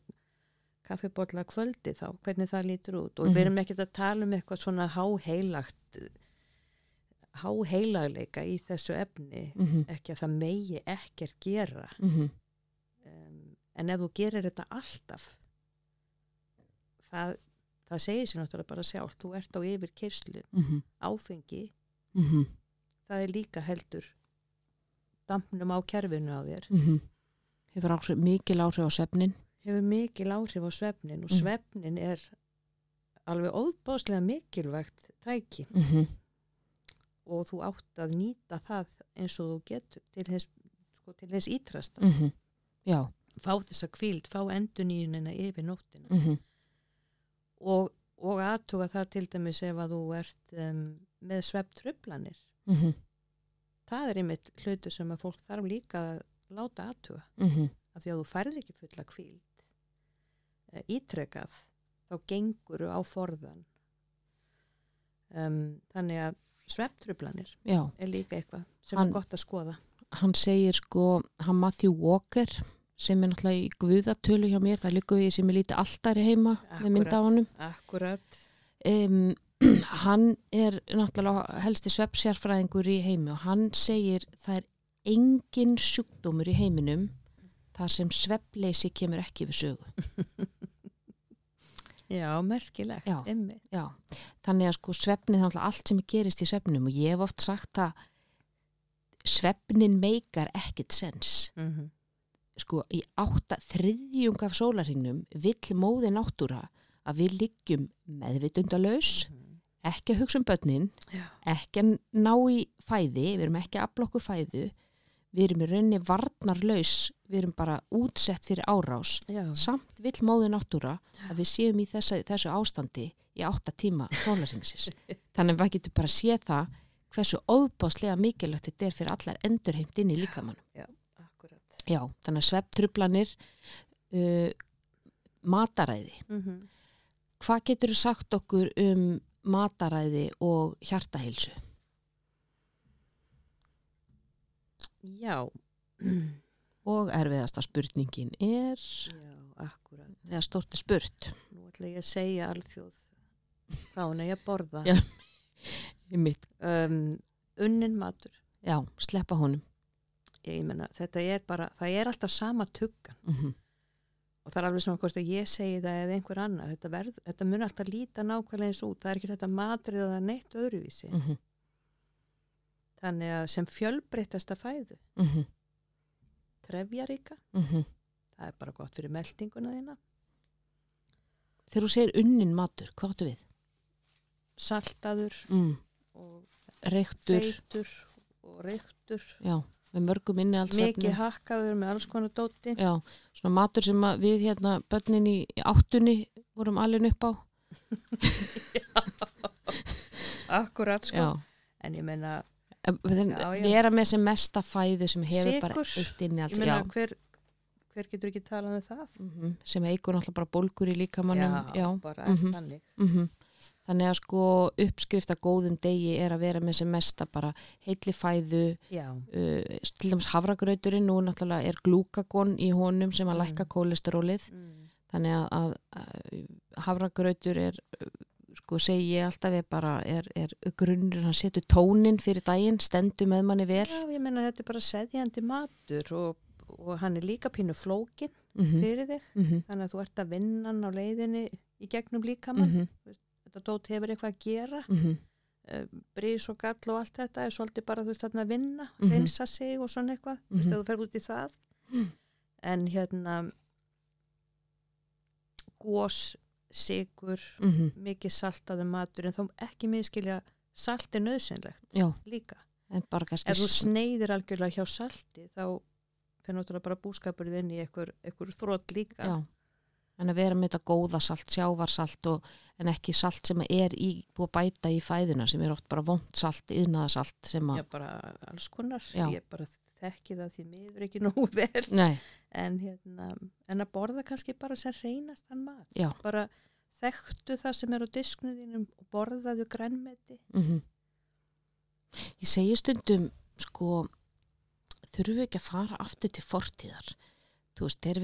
kaffibotla kvöldi þá, hvernig það lítur út. Og Mhm. við erum ekkert að tala um eitthvað svona háheilagt háheilagleika í þessu efni mm ekki að það megi ekkert gera. -hmm. um, en ef þú gerir þetta alltaf það, það segir sér náttúrulega bara sjálf þú ert á yfir kyrslu, Mm áfengi -hmm. það er líka heldur dampnum á kerfinu á þér. Mm hefur mikil áhrif á svefnin hefur mikil áhrif á svefnin og Mhm. svefnin er alveg óðbáslega mikilvægt tæki. Mm -hmm. og þú átt að nýta það eins og þú getur til þess, sko, til þess ítrasta Mhm. já. Fá þessa kvíld, fá endurnýjunina yfir nóttina. Mm og, og aðtuga það til dæmis ef að þú ert um, með svefntrublanir -hmm. það er einmitt hlutu sem að fólk þarf líka að láta aðtuga Mm af því að þú færð ekki fulla kvíld ítrekað þá gengur á forðan um, þannig að svefntrublanir já, er líka eitthvað sem Hann- er gott að skoða. Hann segir sko hann Matthew Walker sem er náttúrulega í guðatölu hjá mér það er líka við sem er lítið alltari heima með mynd af honum. Akkurat. Um, (clears throat) hann er náttúrulega helsti sveppsjárfræðingur í heimi og hann segir það er engin sjúkdómur í heiminum þar sem sveppleysi kemur ekki við sögu (laughs) Já, merkilegt Já. einmitt. Já, þannig að sko svefnin þannig allt sem gerist í svefnum og ég hef oft sagt að svefnin meikar ekkit sens Mm -hmm. sko í átta þriðjung af sólarhingnum vill móði náttúra að við liggjum meðvitundalaus ekki að hugsa um börnin Já, ekki að ná í fæði við erum ekki að aflokku fæðu við erum í rauninni varnarlaus við erum bara útsett fyrir árás. Já, samt vill móði náttúra að við séum í þessa, þessu ástandi í átta tíma sólarhingsins (laughs) þannig að við getum bara að sé það hversu óbáslega mikilvægt þetta er fyrir allar endurheimt inn í líkamann akkurat. Já, þannig að svepptrublanir uh, mataræði. Mm hvað getur sagt okkur um mataræði og hjartaheilsu? Já, Og erfiðasta spurningin er? Já, akkurat. Þegar stórt er spurt. Nú ætla ég að segja alþjóð. Hvað hún er að borða. Já. (laughs) í mitt, um, Unnin matur. Já, sleppa honum. Ég menna, þetta er bara, það er alltaf sama tuggan. Mm og það er alveg svona hvort að ég segi það eða einhver annar, þetta, þetta mun alltaf líta nákvæmlega eins út, það er ekki þetta matrið að neitt öðruvísi, -hmm. Þannig að sem fjölbreytasta fæðu, Mm -hmm. trefjaríka. Mm það er bara gott fyrir meldinguna þína. Þegar þú segir unnin matur, hvað áttu við? saltaður Mm. og Reyktur, feitur og reyktur. Já, með mörgum inni alls mikið hakkaður með alls konar dóti. Já, svona matur sem að við hérna börnin í, áttunni vorum alveg upp á. (laughs) Akkurat sko, Já, en ég menna Já, já. Vera með sem mesta fæðu sem hefur bara Sykur. eitt inni allt ég meina hver, hver getur ekki talað um það? Mm sem eigur náttúrulega bara bólgur í líkamannum já, já, bara Mhm. þannig. Mm þannig að sko uppskrifta góðum degi er að vera með sem mesta bara heitli fæðu. Uh, til dæmis havragrauturinn nú náttúrulega er glúkagon í honum sem að lækka mm. kólesterólið. Mm. þannig að, að, að havragrautur er sko segi ég alltaf er bara er, er grunnur, hann setur tónin fyrir daginn, stendur með manni vel Já, ég menna þetta er bara seðjandi matur og, og hann er líka pínu flókin mm -hmm. fyrir þig mm -hmm. þannig að þú ert að vinna á leiðinni í gegnum líka mann mm -hmm þetta dót hefur eitthvað að gera -hmm. uh, brís og gall og allt þetta er svolítið bara þú veist að vinna -hmm. reynsa sig og svona eitthvað þú veist að mhm. þú fer út í það mhm. en hérna gós, sigur mhm. mikið saltaðu matur en þá ekki miskilja salt er nöðsynlegt Já. líka ef þú sneiðir algjörlega hjá salti þá fyrir náttúrulega bara búskapurðið inn í einhver þrótt líka Já en að vera með þetta góða salt, sjávarsalt og, en ekki salt sem er í, búið að bæta í fæðuna sem er oft bara vondt salt, yðnaðasalt sem að... Já, bara alls konar, Já. ég bara þekki það því miður ekki (laughs) nógu vel. En, hérna, en að borða kannski bara sem reynast hann mat bara þekktu það sem er á disknuðinum og borðaðu grænmeti. Mm -hmm. Ég segi stundum sko þurfum við ekki að fara aftur til fortíðar? Þú veist, þegar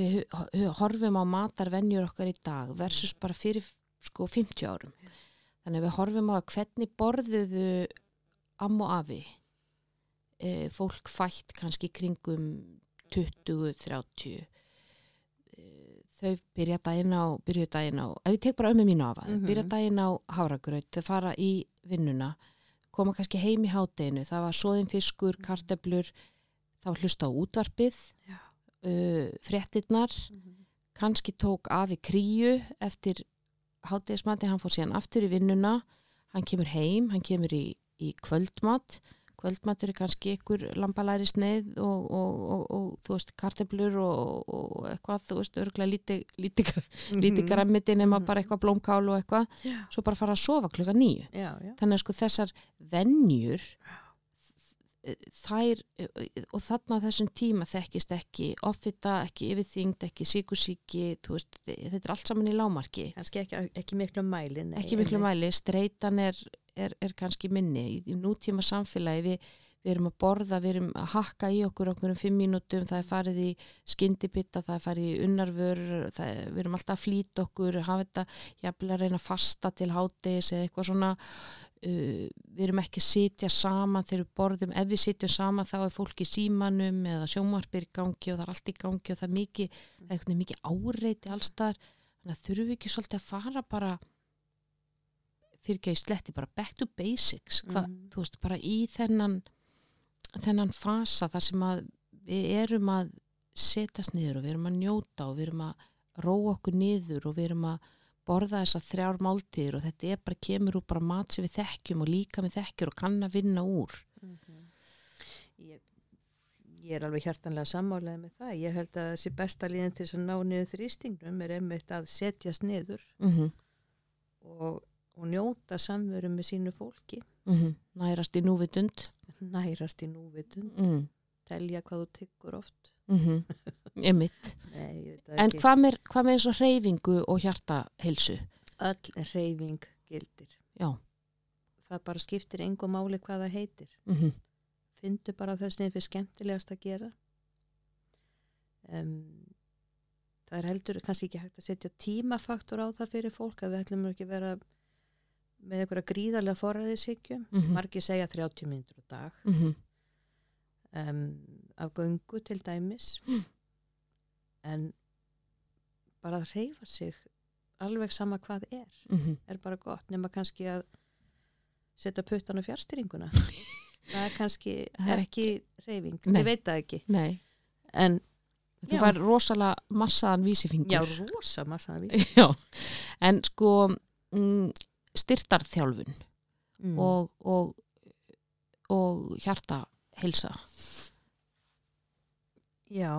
við horfum á matarvenjur okkar í dag versus bara fyrir sko 50 árum. Þannig að við horfum á hvernig borðuðu am og afi e, fólk fætt kannski kringum 20-30 e, þau byrja daginn á byrju daginn á, ef ég tek bara ömmu mínu af að mm -hmm. byrja daginn á háragraut þau fara í vinnuna koma kannski heim í hátdeinu, það var soðin fiskur, karteblur þá hlusta á útvarpið uh, frettinnar mm -hmm. kannski tók af í kríu eftir háttegismati, hann fór síðan aftur í vinnuna hann kemur heim, hann kemur í, í kvöldmat kvöldmatur er kannski ykkur lampalæri sneið og, og, og, og þú veist karteblur og eitthvað, þú veist, örgulega lítið líti, líti mhm. græmiti nema bara eitthvað blómkál og eitthvað, svo bara fara að sofa klukka nýju, þannig að sko þessar vennjur þær og þarna á þessum tíma þekkist ekki offita, ekki yfirþyngd, ekki síkusíki þetta er allt saman í lámarki kannski ekki, ekki miklu mæli nei, ekki miklu mæli, streitan er, er, er kannski minni. Í, í nútíma samfélagi við, við erum að borða við erum að hakka í okkur okkur um fimm mínútum það er farið í skindipitta það er farið í unnarvör við erum alltaf að flýta okkur hafa þetta, jafnvel að reyna að fasta til hátis eða eitthvað svona Uh, við erum ekki að sitja saman þegar við borðum, ef við sitjum saman þá er fólk í símanum eða sjómarbyr gangi og það er allt í gangi og það er mikið, það er mikið áreiti allstar, þannig að þurfum við ekki svolítið að fara bara fyrir ekki að í sletti, bara back to basics Hva, mm. þú veist, bara í þennan þennan fasa þar sem að við erum að setjast niður og við erum að njóta og við erum að róa okkur niður og við erum að borða þessar þrjár máltíður og þetta er bara kemur úr bara mat sem við þekkjum og líka við þekkjum og kann að vinna úr mm -hmm. ég, ég er alveg hjartanlega sammálega með það ég held að þessi besta líðin til þess að ná niður þrýstingnum er einmitt að setjast niður mm -hmm. og, og njóta samveru með sínu fólki mm -hmm. nærast í núvitund nærast í núvitund mhm. telja hvað þú tyggur oft mhm. Emitt. Nei, en hvað með, hvað með eins og reyfingu og hjartaheilsu? Öll reyfing gildir. Já. Það bara skiptir engum máli hvað það heitir. Mm -hmm. Findu bara er fyrir skemmtilegast að gera. Um, það er heldur kannski ekki hægt að setja tímafaktor á það fyrir fólk að við ætlum ekki vera með einhverja gríðarlega forræðisíkjum. Mm -hmm. Margi segja 30 minnur á dag. Mm -hmm. um, af göngu til dæmis. Mm en bara að reyfa sig alveg sama hvað er mm -hmm. er bara gott nema kannski að setja puttan á fjárstyringuna (laughs) það er kannski það er ekki reyfing, ég veit það ekki. Nei. en þú fær rosalega massaðan vísifingur. Já, rosa massaðan vísifingur. (laughs) En sko mm, styrtarþjálfun mm. og, og og hjarta helsa já.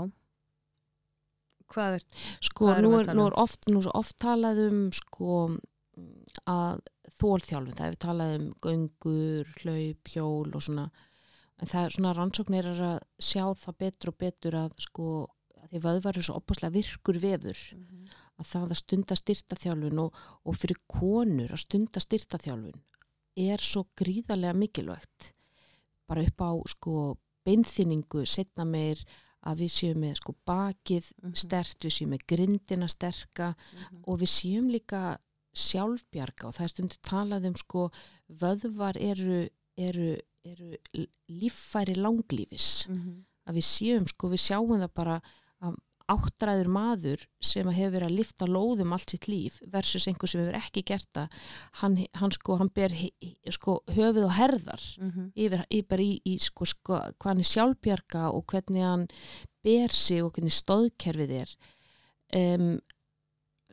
Hvað er sko hvað nú, er, nú er oft, nú oft talað um sko að þólþjálfum, það hefur talað um göngur, hlaup, hjól og svona. En það er svona rannsóknir að sjá það betur og betur að sko að því vöðvar er svo opaslega virkur vefur mm -hmm. að það að stunda styrtaþjálfun og, og fyrir konur að stunda styrtaþjálfun er svo gríðarlega mikilvægt. Bara upp á sko beinþyningu, setna meir að við séum með sko bakið mm -hmm. stert, við séum með grindina sterka mm -hmm. og við séum líka sjálfbjarga og það er stundu talað um sko vöðvar eru, eru, eru líffæri langlífis mm -hmm. að við séum sko, við sjáum það bara áttræður maður sem hefur verið að lifta lóðum allt sitt líf versus einhver sem hefur ekki gert það hann, hann sko, hann ber sko, höfuð og herðar mm -hmm. yfir, yfir í, í sko, sko, hvað hann er sjálfbjarga og hvernig hann ber sig og hvernig stóðkerfið er um,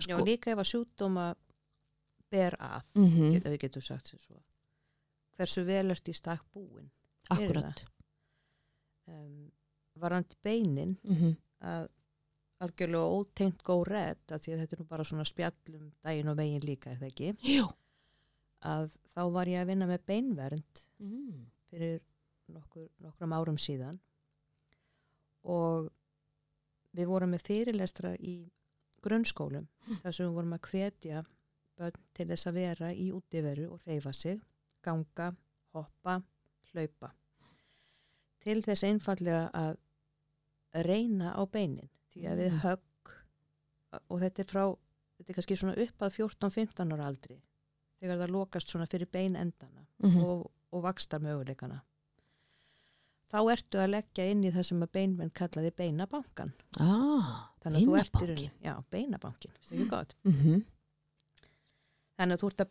Já, líka ef að sjúkdóma ber að mm -hmm. get, við getum sagt sér svo hversu vel ert í stakk búin Akkurat um, Varandi beinin mm -hmm. að algjörlega ótengt góð rétt að því að þetta er nú bara svona spjallum daginn og veginn líka, er það ekki? Jú. Að þá var ég að vinna með beinvernd mm. fyrir nokkur, nokkrum árum síðan og við vorum með fyrirlestra í grunnskólum mm. þar sem við vorum að hvetja börn til þess að vera í útíveru og reyfa sig, ganga, hoppa, hlaupa til þess einfallega að reyna á beinin því að við mm. högg og þetta er frá þetta er kannski svona upp að 14-15 ára aldri þegar það lokast svona fyrir beinendana mm -hmm. og, og vakstar möguleikana þá ertu að leggja inn í það sem að beinmenn kallaði beinabankan ah, þannig að þú ert í rauninni já, beinabankin, mm -hmm. þannig að þú ert að,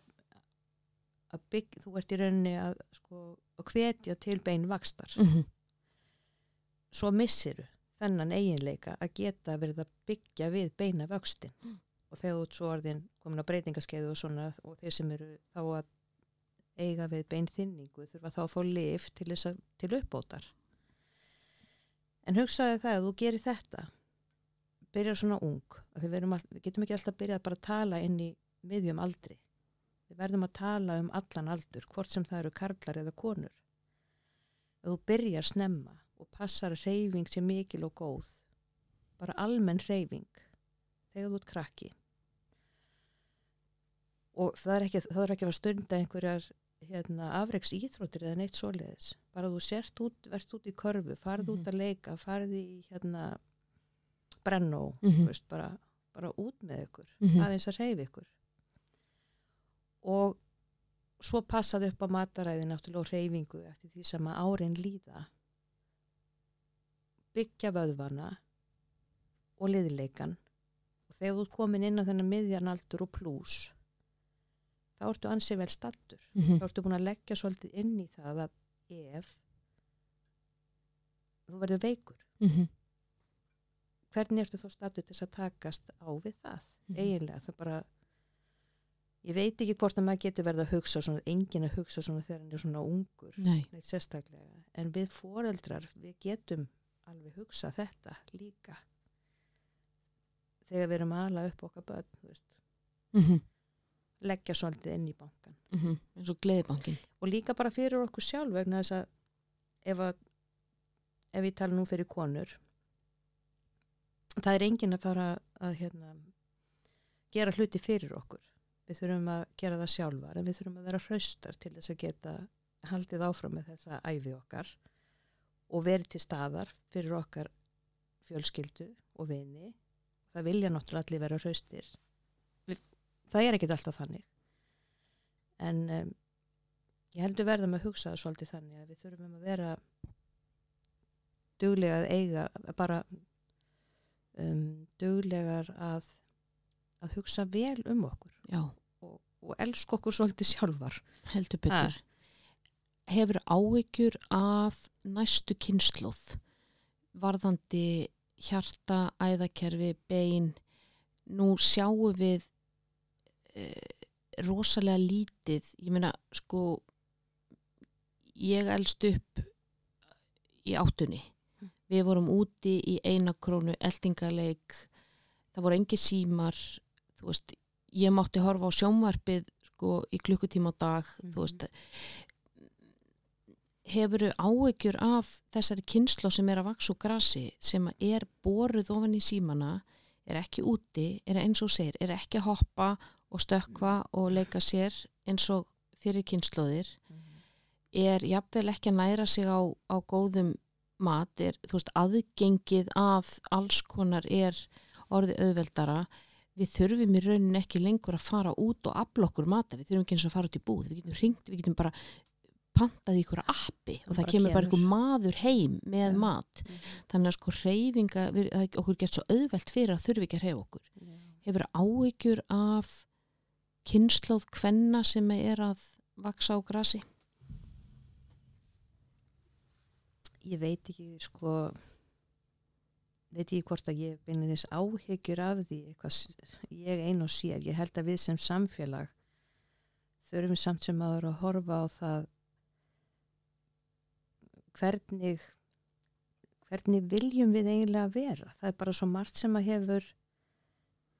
að bygg, þú ert í rauninni að sko, hvetja til beinvakstar mm -hmm. svo missiru þennan eiginleika að geta verið að byggja við beina vöxtin mm. og þegar þú svo orðin komin á breytingaskeiðu og svona og þeir sem eru þá að eiga við beinþynningu þurfa þá að fá lif til, að, til uppbótar. En hugsaði það að þú gerir þetta byrjar svona ung við, all, við getum ekki alltaf byrjað bara að tala inn í miðjum aldri. Við verðum að tala um allan aldur hvort sem það eru karlar eða konur. Og þú byrjar snemma og passar reyfing sem mikil og góð bara almenn reyfing þegar þú ert krakki og það er ekki, það er ekki að stunda einhverjar hérna, afreiks íþróttir eða neitt svoleiðis bara þú sért út, verðt út í körfu farð mm -hmm. út að leika, farð í hérna, brennó mm -hmm. veist, bara, bara út með ykkur mm -hmm. aðeins að reyfi ykkur og svo passaði upp á mataræði náttúrulega reyfingu eftir því sem að árin líða byggja vöðvana og liðleikan og þegar þú er komin inn á þennan miðjanaldur og plús þá ertu ansið vel stattur mm -hmm. þá ertu búin að leggja svolítið inn í það að ef þú verður veikur mm -hmm. hvernig ertu þá stattur til að takast á við það mm -hmm. eiginlega það bara ég veit ekki hvort að maður getur verið að hugsa svona, engin að hugsa svona þegar hann er svona ungur Nei. neitt sérstaklega en við foreldrar við getum alveg hugsa þetta líka. Þegar við erum aðla upp okkar börn mm -hmm. leggja svolítið inn í bankan mm -hmm. eins og gleðibankin og líka bara fyrir okkur sjálf vegna þess að ef, að, ef við tala nú fyrir konur það er engin að fara að hérna, gera hluti fyrir okkur. Við þurfum að gera það sjálfar en við þurfum að vera hraustar til þess að geta haldið áfram með þessa æfi okkar og verið til staðar fyrir okkar fjölskyldu og vini. Það vilja náttúrulega allir vera hraustir. Það er ekkit alltaf þannig. En um, ég heldur verðum að hugsa það svolítið þannig að við þurfum að vera duglega að eiga bara um, duglegar að að hugsa vel um okkur og, og elsk okkur svolítið sjálfar. Heldur betur hefur áhyggjur af næstu kynnslóð varðandi hjarta, æðakerfi, bein. Nú sjáum við e, rosalega lítið. Ég meina sko ég elst upp í áttunni. Mm. við vorum úti í einakrónu eldingaleik það voru engi símar. Þú veist, ég mátti horfa á sjónvarpið sko í klukkutíma á dag. Mm þú veist hefur áegjur af þessari kynslo sem er að vaks og grasi sem er boruð ofan í símana er ekki úti, er eins og segir, er ekki að hoppa og stökva og leika sér eins og fyrir kynnslóðir, er jafnvel ekki að næra sig á, á góðum mat, er, þú veist, aðgengið að alls konar er orðið auðveldara, við þurfum í raunin ekki lengur að fara út og afla okkur mata, við þurfum ekki eins og að fara út í búð, við getum ringt, við getum bara pantað í ykkur appi og, það kemur bara ykkur maður heim með ja. mat, mm þannig að sko reyfinga, okkur gert svo auðvelt fyrir að þurfi ekki að reyfa okkur, ja. hefur áhyggjur af kynnslóð kvenna sem er að vaksa á grasi? Ég veit ekki sko veit ég hvort að ég beinir áhyggjur af því eitthvað, ég ein og sér, ég held að við sem samfélag þurfum samt sem aður að horfa á það hvernig hvernig viljum við eiginlega vera? Það er bara svo margt sem að hefur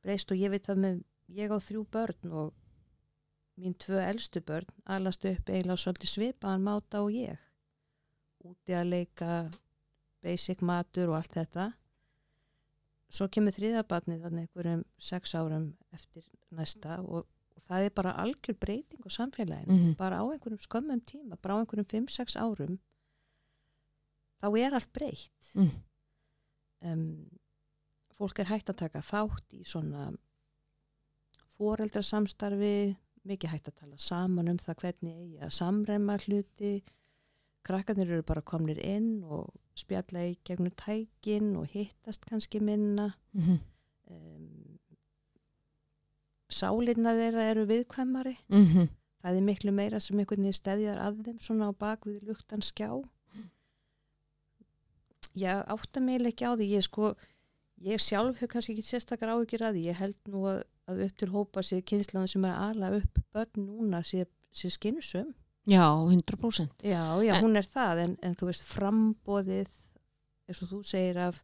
breyst og ég veit að með, ég á þrjú börn og mín tvö eldstu börn alast upp eiginlega svolítið svipaðan máta og ég. Úti að leika basic matur og allt þetta. Svo kemur þriðabatnið þannig einhverjum sex árum eftir næsta og, og það er bara algjör breyting á samfélaginu, mm -hmm. bara á einhverjum skömmum tíma, bara á einhverjum 5-6 árum þá er allt breytt mm. um, fólk er hægt að taka þátt í svona foreldrasamstarfi mikið hægt að tala saman um það hvernig eigi að samræma hluti krakkarnir eru bara komnir inn og spjalla í gegnum tækin og hittast kannski minna mm -hmm. um, sálinna þeirra eru viðkvæmari mm -hmm. það er miklu meira sem einhvern veginn stæðjar að þeim svona á bakvið luktan skjá ég átta mig ekki á því ég sko ég sjálf hefur kannski ekki sérstakar áhugir að því ég held nú að, að upp til hópa sér kynslaðan sem er ala upp börn núna sér, sér skynsum Já, 100%. Já, já, en, hún er það, en, en þú veist, frambóðið, eins og þú segir af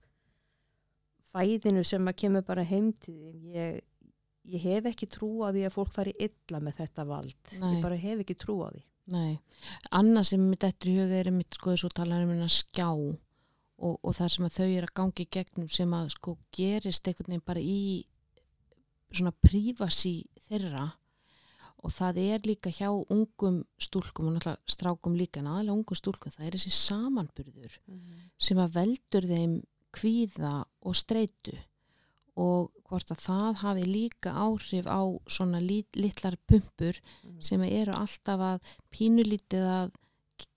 fæðinu sem að kemur bara heimtíðin, ég, ég hef ekki trú á því að fólk fari illa með þetta vald. Nei. Ég bara hef ekki trú á því. Nei, annað sem mitt eftir í huga er mitt sko þessu talanum en að skjá og, og það sem að þau er að gangi í gegnum sem að sko gerist einhvern veginn bara í svona prífasi þeirra og það er líka hjá ungum stúlkum og náttúrulega strákum líka en aðalega ungum stúlkum, það er þessi samanburður mm -hmm. sem að veldur þeim kvíða og streitu og hvort að það hafi líka áhrif á svona lit, litlar pumpur mm -hmm. sem eru alltaf að pínulítið að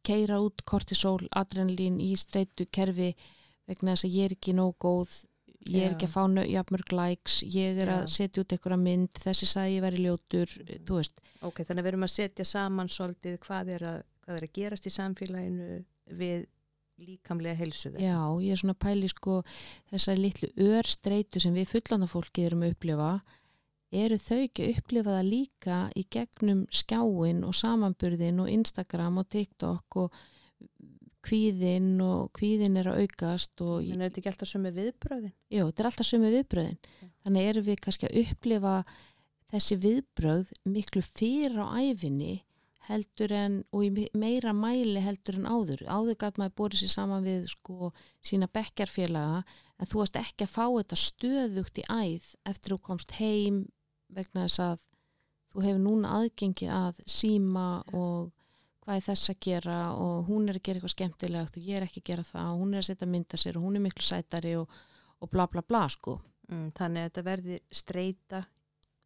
keira út kortisol, adrenalín í streitu kerfi vegna þess að ég er ekki nóg góð ég er ekki að fá jafnmörg likes, ég er Já. að setja út einhverja mynd, þessi sagði ég veri ljótur, þú veist. Ok, þannig að við erum að setja saman svolítið hvað er að, hvað er að gerast í samfélaginu við líkamlega helsuð. Já, ég er svona pæli sko þessari litlu örstreitu sem við fullandafólki erum að upplifa, eru þau ekki að upplifa það líka í gegnum skjáin og samanburðin og Instagram og TikTok og kvíðin og kvíðin er að aukast En er þetta ekki alltaf sömu viðbröðin? Jú, þetta er alltaf sömu viðbröðin ja. þannig erum við kannski að upplifa þessi viðbröð miklu fyrir á æfinni heldur en, og í meira mæli heldur en áður. Áður gæti maður bórið sér saman við sko sína bekkarfélaga en þú varst ekki að fá þetta stöðugt í æð eftir að þú komst heim vegna þess að þú hefur núna aðgengi að síma og hvað er þess að gera og hún er að gera eitthvað skemmtilegt og ég er ekki að gera það og hún er að setja mynda sér og hún er miklu sætari og, og bla bla bla sko. Mm, þannig að þetta verði streyta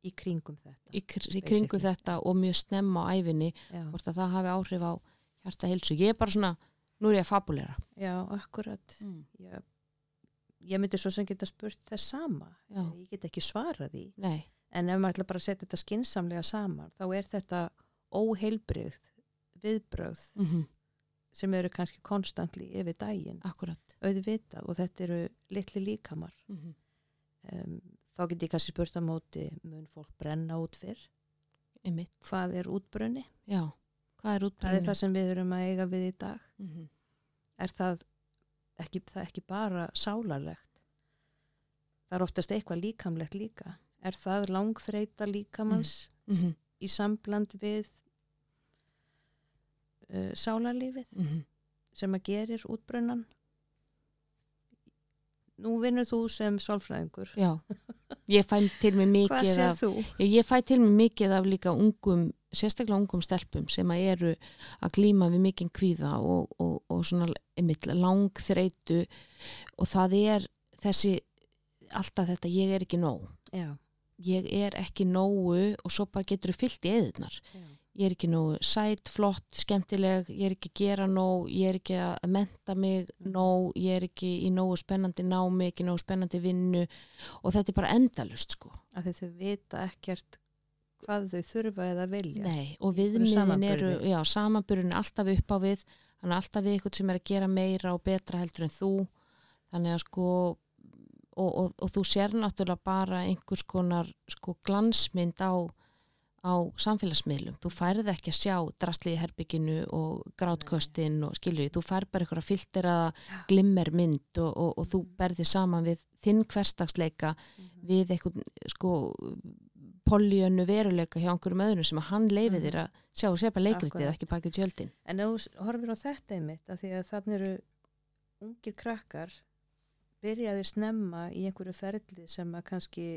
í kringum þetta. Í, í kringum þetta og mjög snemma á æfinni hvort að það hafi áhrif á hjarta hilsu. Ég er bara svona, nú er ég að fabulera. Já, akkurat. Mm. Ég, ég myndi svo sem geta spurt það sama. Já. Ég get ekki svarað í. Nei. En ef maður ætla bara að setja þetta skinsamlega saman þá er þetta óheilbreyð viðbröð mm -hmm. sem eru kannski konstantli yfir daginn. Auðvitað og þetta eru litli líkamar. Mm -hmm. um, þá get ég kannski spurt að móti mun fólk brenna út fyrr? Hvað er útbrunni? Já, hvað er útbrunni það er það sem við erum að eiga við í dag. Mm -hmm. er það ekki, það ekki bara sálarlegt? Það er oftast eitthvað líkamlegt líka er það langþreita líkamanns mm -hmm. í sambland við uh, sálarlífið mm -hmm. sem að gerir útbrunnan nú vinnur þú sem sálfræðingur. Já, ég fæ til mig (laughs) mikið af, ég, ég fæ til mig mikið af líka ungum, sérstaklega ungum stelpum sem að eru að glíma við mikinn kvíða og, og, og svona einmitt langþreitu og það er þessi, alltaf þetta, ég er ekki nóg. Já, Ég er ekki nógu og svo bara getur þú fyllt í eðunar. já, Ég er ekki nógu sæt, flott, skemmtileg, ég er ekki að gera nóg, ég er ekki að menta mig nóg, ég er ekki í nógu spennandi námi, ekki nógu spennandi vinnu og þetta er bara endalust sko. að þau vita ekkert hvað þau þurfa eða vilja. Nei, og viðmiðin eru, er alltaf upp á við, þannig alltaf við eitthvað sem er að gera meira og betra heldur en þú, þannig að sko, og, og, og þú sér náttúrulega bara einhvers konar sko glansmynd á, á samfélagsmiðlum, þú færð ekki að sjá drastlið í herbygginu og grátköstin og skilur, þú færð bara eitthvað filteraða glimmermynd og, og, og þú berðir saman við þinn hverstagsleika Mhm. við eitthvað sko poljönu veruleika hjá einhverjum öðrum sem að hann leifir Mhm. þér að sjá og sepa leikritið og ekki baki tjöldin. En þú horfir á þetta einmitt, að því að þannig eru ungir krakkar byrjaði snemma í einhverju ferli sem að kannski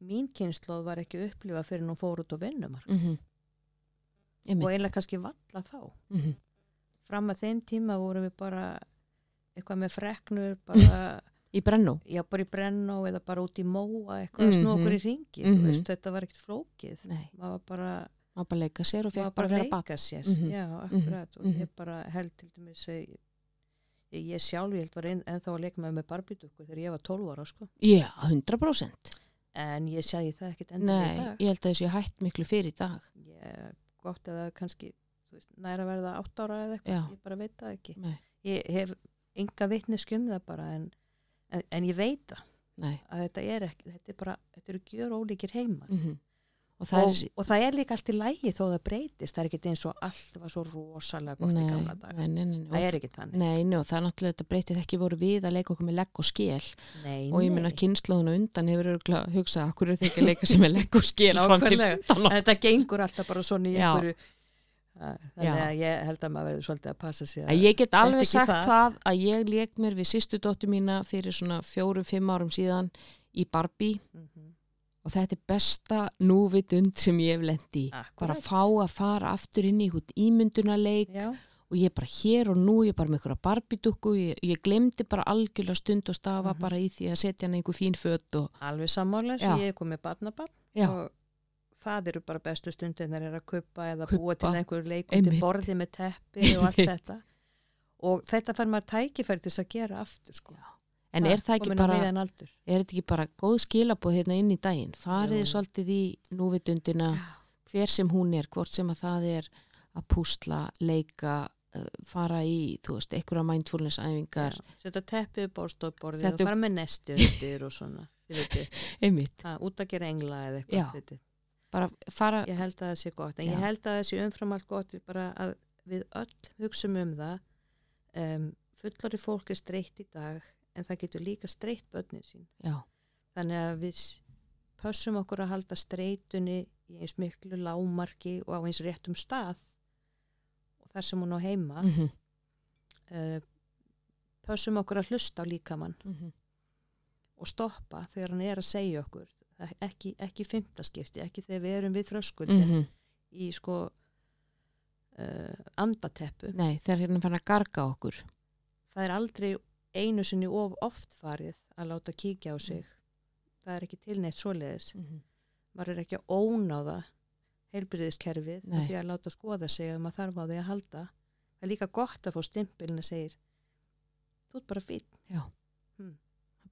mín kynnslóð var ekki upplifa fyrir nú fór út á vinnumar Mm -hmm. og eiginlega kannski valla þá. mm -hmm. Fram að þeim tíma vorum við bara eitthvað með freknur, bara, (laughs) Í brennú. já, bara í brennó eða bara út í móa, eitthvað að snú Mhm. okkur í ringi, Mhm. veist, þetta var ekkert flókið. Maður var bara, maður bara leika sér og maður fekk bara bara að vera leika bann. sér, Mhm. já, akkurat, og Mhm. ég bara held til dæmis að ég, sjálf, ég held var en, ennþá að leika með með barbidukku þegar ég var 12 ára, sko. Já, 100%. En ég segi það ekkert endur Nei, í dag. ég held að þessi hætt miklu fyrir í dag. Ég, gott eða kannski, þú veist, næra verða 8 ára eða eitthvað, Já. ég bara veit það ekki. Nei, Ég hef enga vitneski um það bara, en, en, en ég veit það nei. að þetta er ekki, þetta er bara, þetta eru gjör ólíkir heimar. Mm Og það Og, er... og það er líka allt í lægi þó það breytist, það er ekki eins og allt var svo rosalega gott Nei, í gamla dag. nei, nei, nei. Það er ekki þannig. Nei, og það er náttúrulega þetta breytið ekki voru við að leika okkur með legg og skél Nei, og ég meina nei. kynnslóðuna undan hefur hugsað okkur eru þau ekki að leika sem er legg og skél fram til Nákvæmlega. 15 ára. Þetta gengur alltaf bara svona í einhverju Að- Þannig að ég held að maður verður svolítið að passa sig Að Ég get alveg sagt það. það. að ég leik mér við sýstu dóttu mína fyrir svona fjórum, fimm árum síðan í Barbie Mhm. Og þetta er besta núvitund sem ég hef lendi. Bara að fá að fara aftur inn í einhvern ímyndunarleik Já, og ég er bara hér og nú, ég er bara með einhverja Barbie-dukku, ég, ég glemdi bara algjörlega stund og stafa Mhm. bara í því að setja hann einhver fín fött og alveg sammála Já. sem ég er komið barnabann Já. og það eru bara bestu stundin þegar er að kaupa eða Kubba. búa til einhver leikundi Einmitt. borði með teppi og allt (laughs) þetta og þetta fær maður tækifæri til að gera aftur sko. En er það ekki bara er þetta ekki bara góð skilabóð hérna inn í daginn farið Jú. svolítið í núvitundina hver sem hún er, hvort sem að það er að púsla, leika uh, fara í, þú veist, einhverja mindfulness æfingar, Já. setja teppi upp á stofborðið Settu- og fara með nesti undir og svona (laughs) einmitt Ha, út að gera engla eða Já. eitthvað fara, ég held að það sé gott en Já. ég held að það sé umfram allt gott bara að við öll hugsum um það um, fullari fólk er streitt í dag en það getur líka streitt börnin sín. Já, þannig að við pössum okkur að halda streitunni í eins miklu lámarki og á eins réttum stað og þar sem hún á heima. Mm -hmm, uh, pössum okkur að hlusta á líkamann mm og stoppa þegar hann er að segja okkur. Ekki, ekki fymtaskipti, ekki þegar við erum við þröskuldin Mhm. í sko uh, andateppu. Nei, þegar hérna fann að garga okkur. Það er aldrei einu sinni of oft farið að láta kíkja á sig. Það er ekki tilneitt svoleiðis. Mm -hmm. maður er ekki að ónáða heilbyrðiskerfið því að láta skoða sig ef maður þarf á því að halda. Það er líka gott að fá stimpilin að segir þú ert bara fín,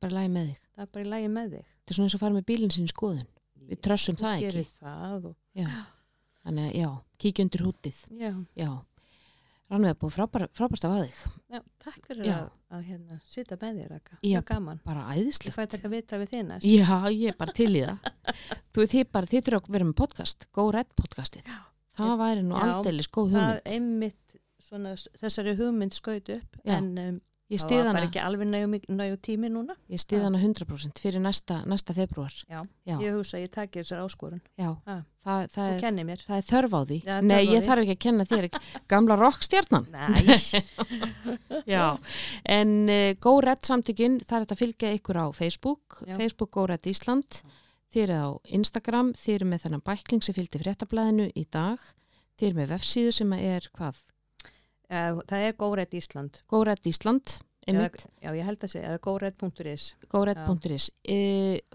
bara lægi með þig. Það er bara í lægi með þig. Þetta er svona eins og fara með bílinn sinni í skoðun. Við trössum það ekki. það og, já, (gasps) þannig að já, kíkja undir hútið já, já, Rannveig búið frábær, frábært af að þig já, takk fyrir Já. að, að hérna, sita með þér Raka. Já. gaman bara æðislegt fæ þetta að vita við þið næst Já, ég er bara til í það. (laughs) Þú þið bara, þið þurfa að vera með podcast, Go Red podcastið. Það væri nú Já, aldeilis góð það hugmynd. einmitt svona, þessari hugmynd skaut upp Já. en um, Ég Það stið var hana, bara ekki alveg nægu, tími núna. ég stið hana 100% fyrir næsta, næsta februar. Já, Já. ég hugsa að ég taki þessar áskorun. Já, Ha. það, það, er, það er þörf á því. Nei, á ég því. þarf ekki að kenna þér, gamla rockstjarnan. (laughs) Næ, (laughs) Já, en uh, GoRed samtökin, það er þetta að fylgja ykkur á Facebook, Já. Facebook GoRed Ísland, þið eru á Instagram, þið eru með þennan bækling sem fylgdi fréttablaðinu í dag, þið eru með vefsíðu sem er hvað? Eh, það er góðrætt Ísland. GoRed Ísland, einmitt, Já, ég held að segja, eða góðrætt.is. GoRed.is. E,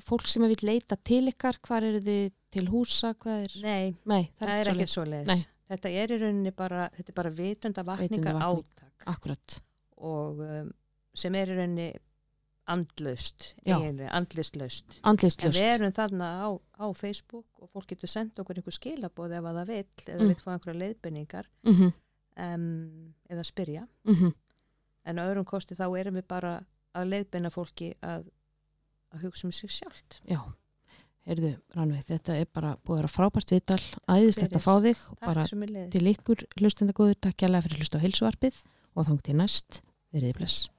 fólk sem vil leita til ykkar, hvað eru þið til húsa, hvað er? Nei, Nei, það, það er er ekkert svo Nei. Þetta er í rauninni bara, þetta er bara vitundavakningar Vitundarvakning. átak Akkurat, og um, sem er í rauninni andlaust, Já. eiginlega, andlistlöst. En andlistlust. við erum þarna á, á Facebook og fólk getur sendt okkur einhver skilaboð ef að það vill eða Mm. vill fá einhverja leiðbenningar Mm -hmm, um, eða spyrja. mm -hmm. En á öðrum kosti þá erum við bara að leiðbenna fólki að, að hugsa um sig sjálft. Já, heyrðu, Rannveig, þetta er bara búið að vera frábært viðtal, æðislegt að fá þig Takk bara til ykkur hlustenda góður, takk kjærlega fyrir hlust á heilsuvarpið og þang til næst, veriði bless.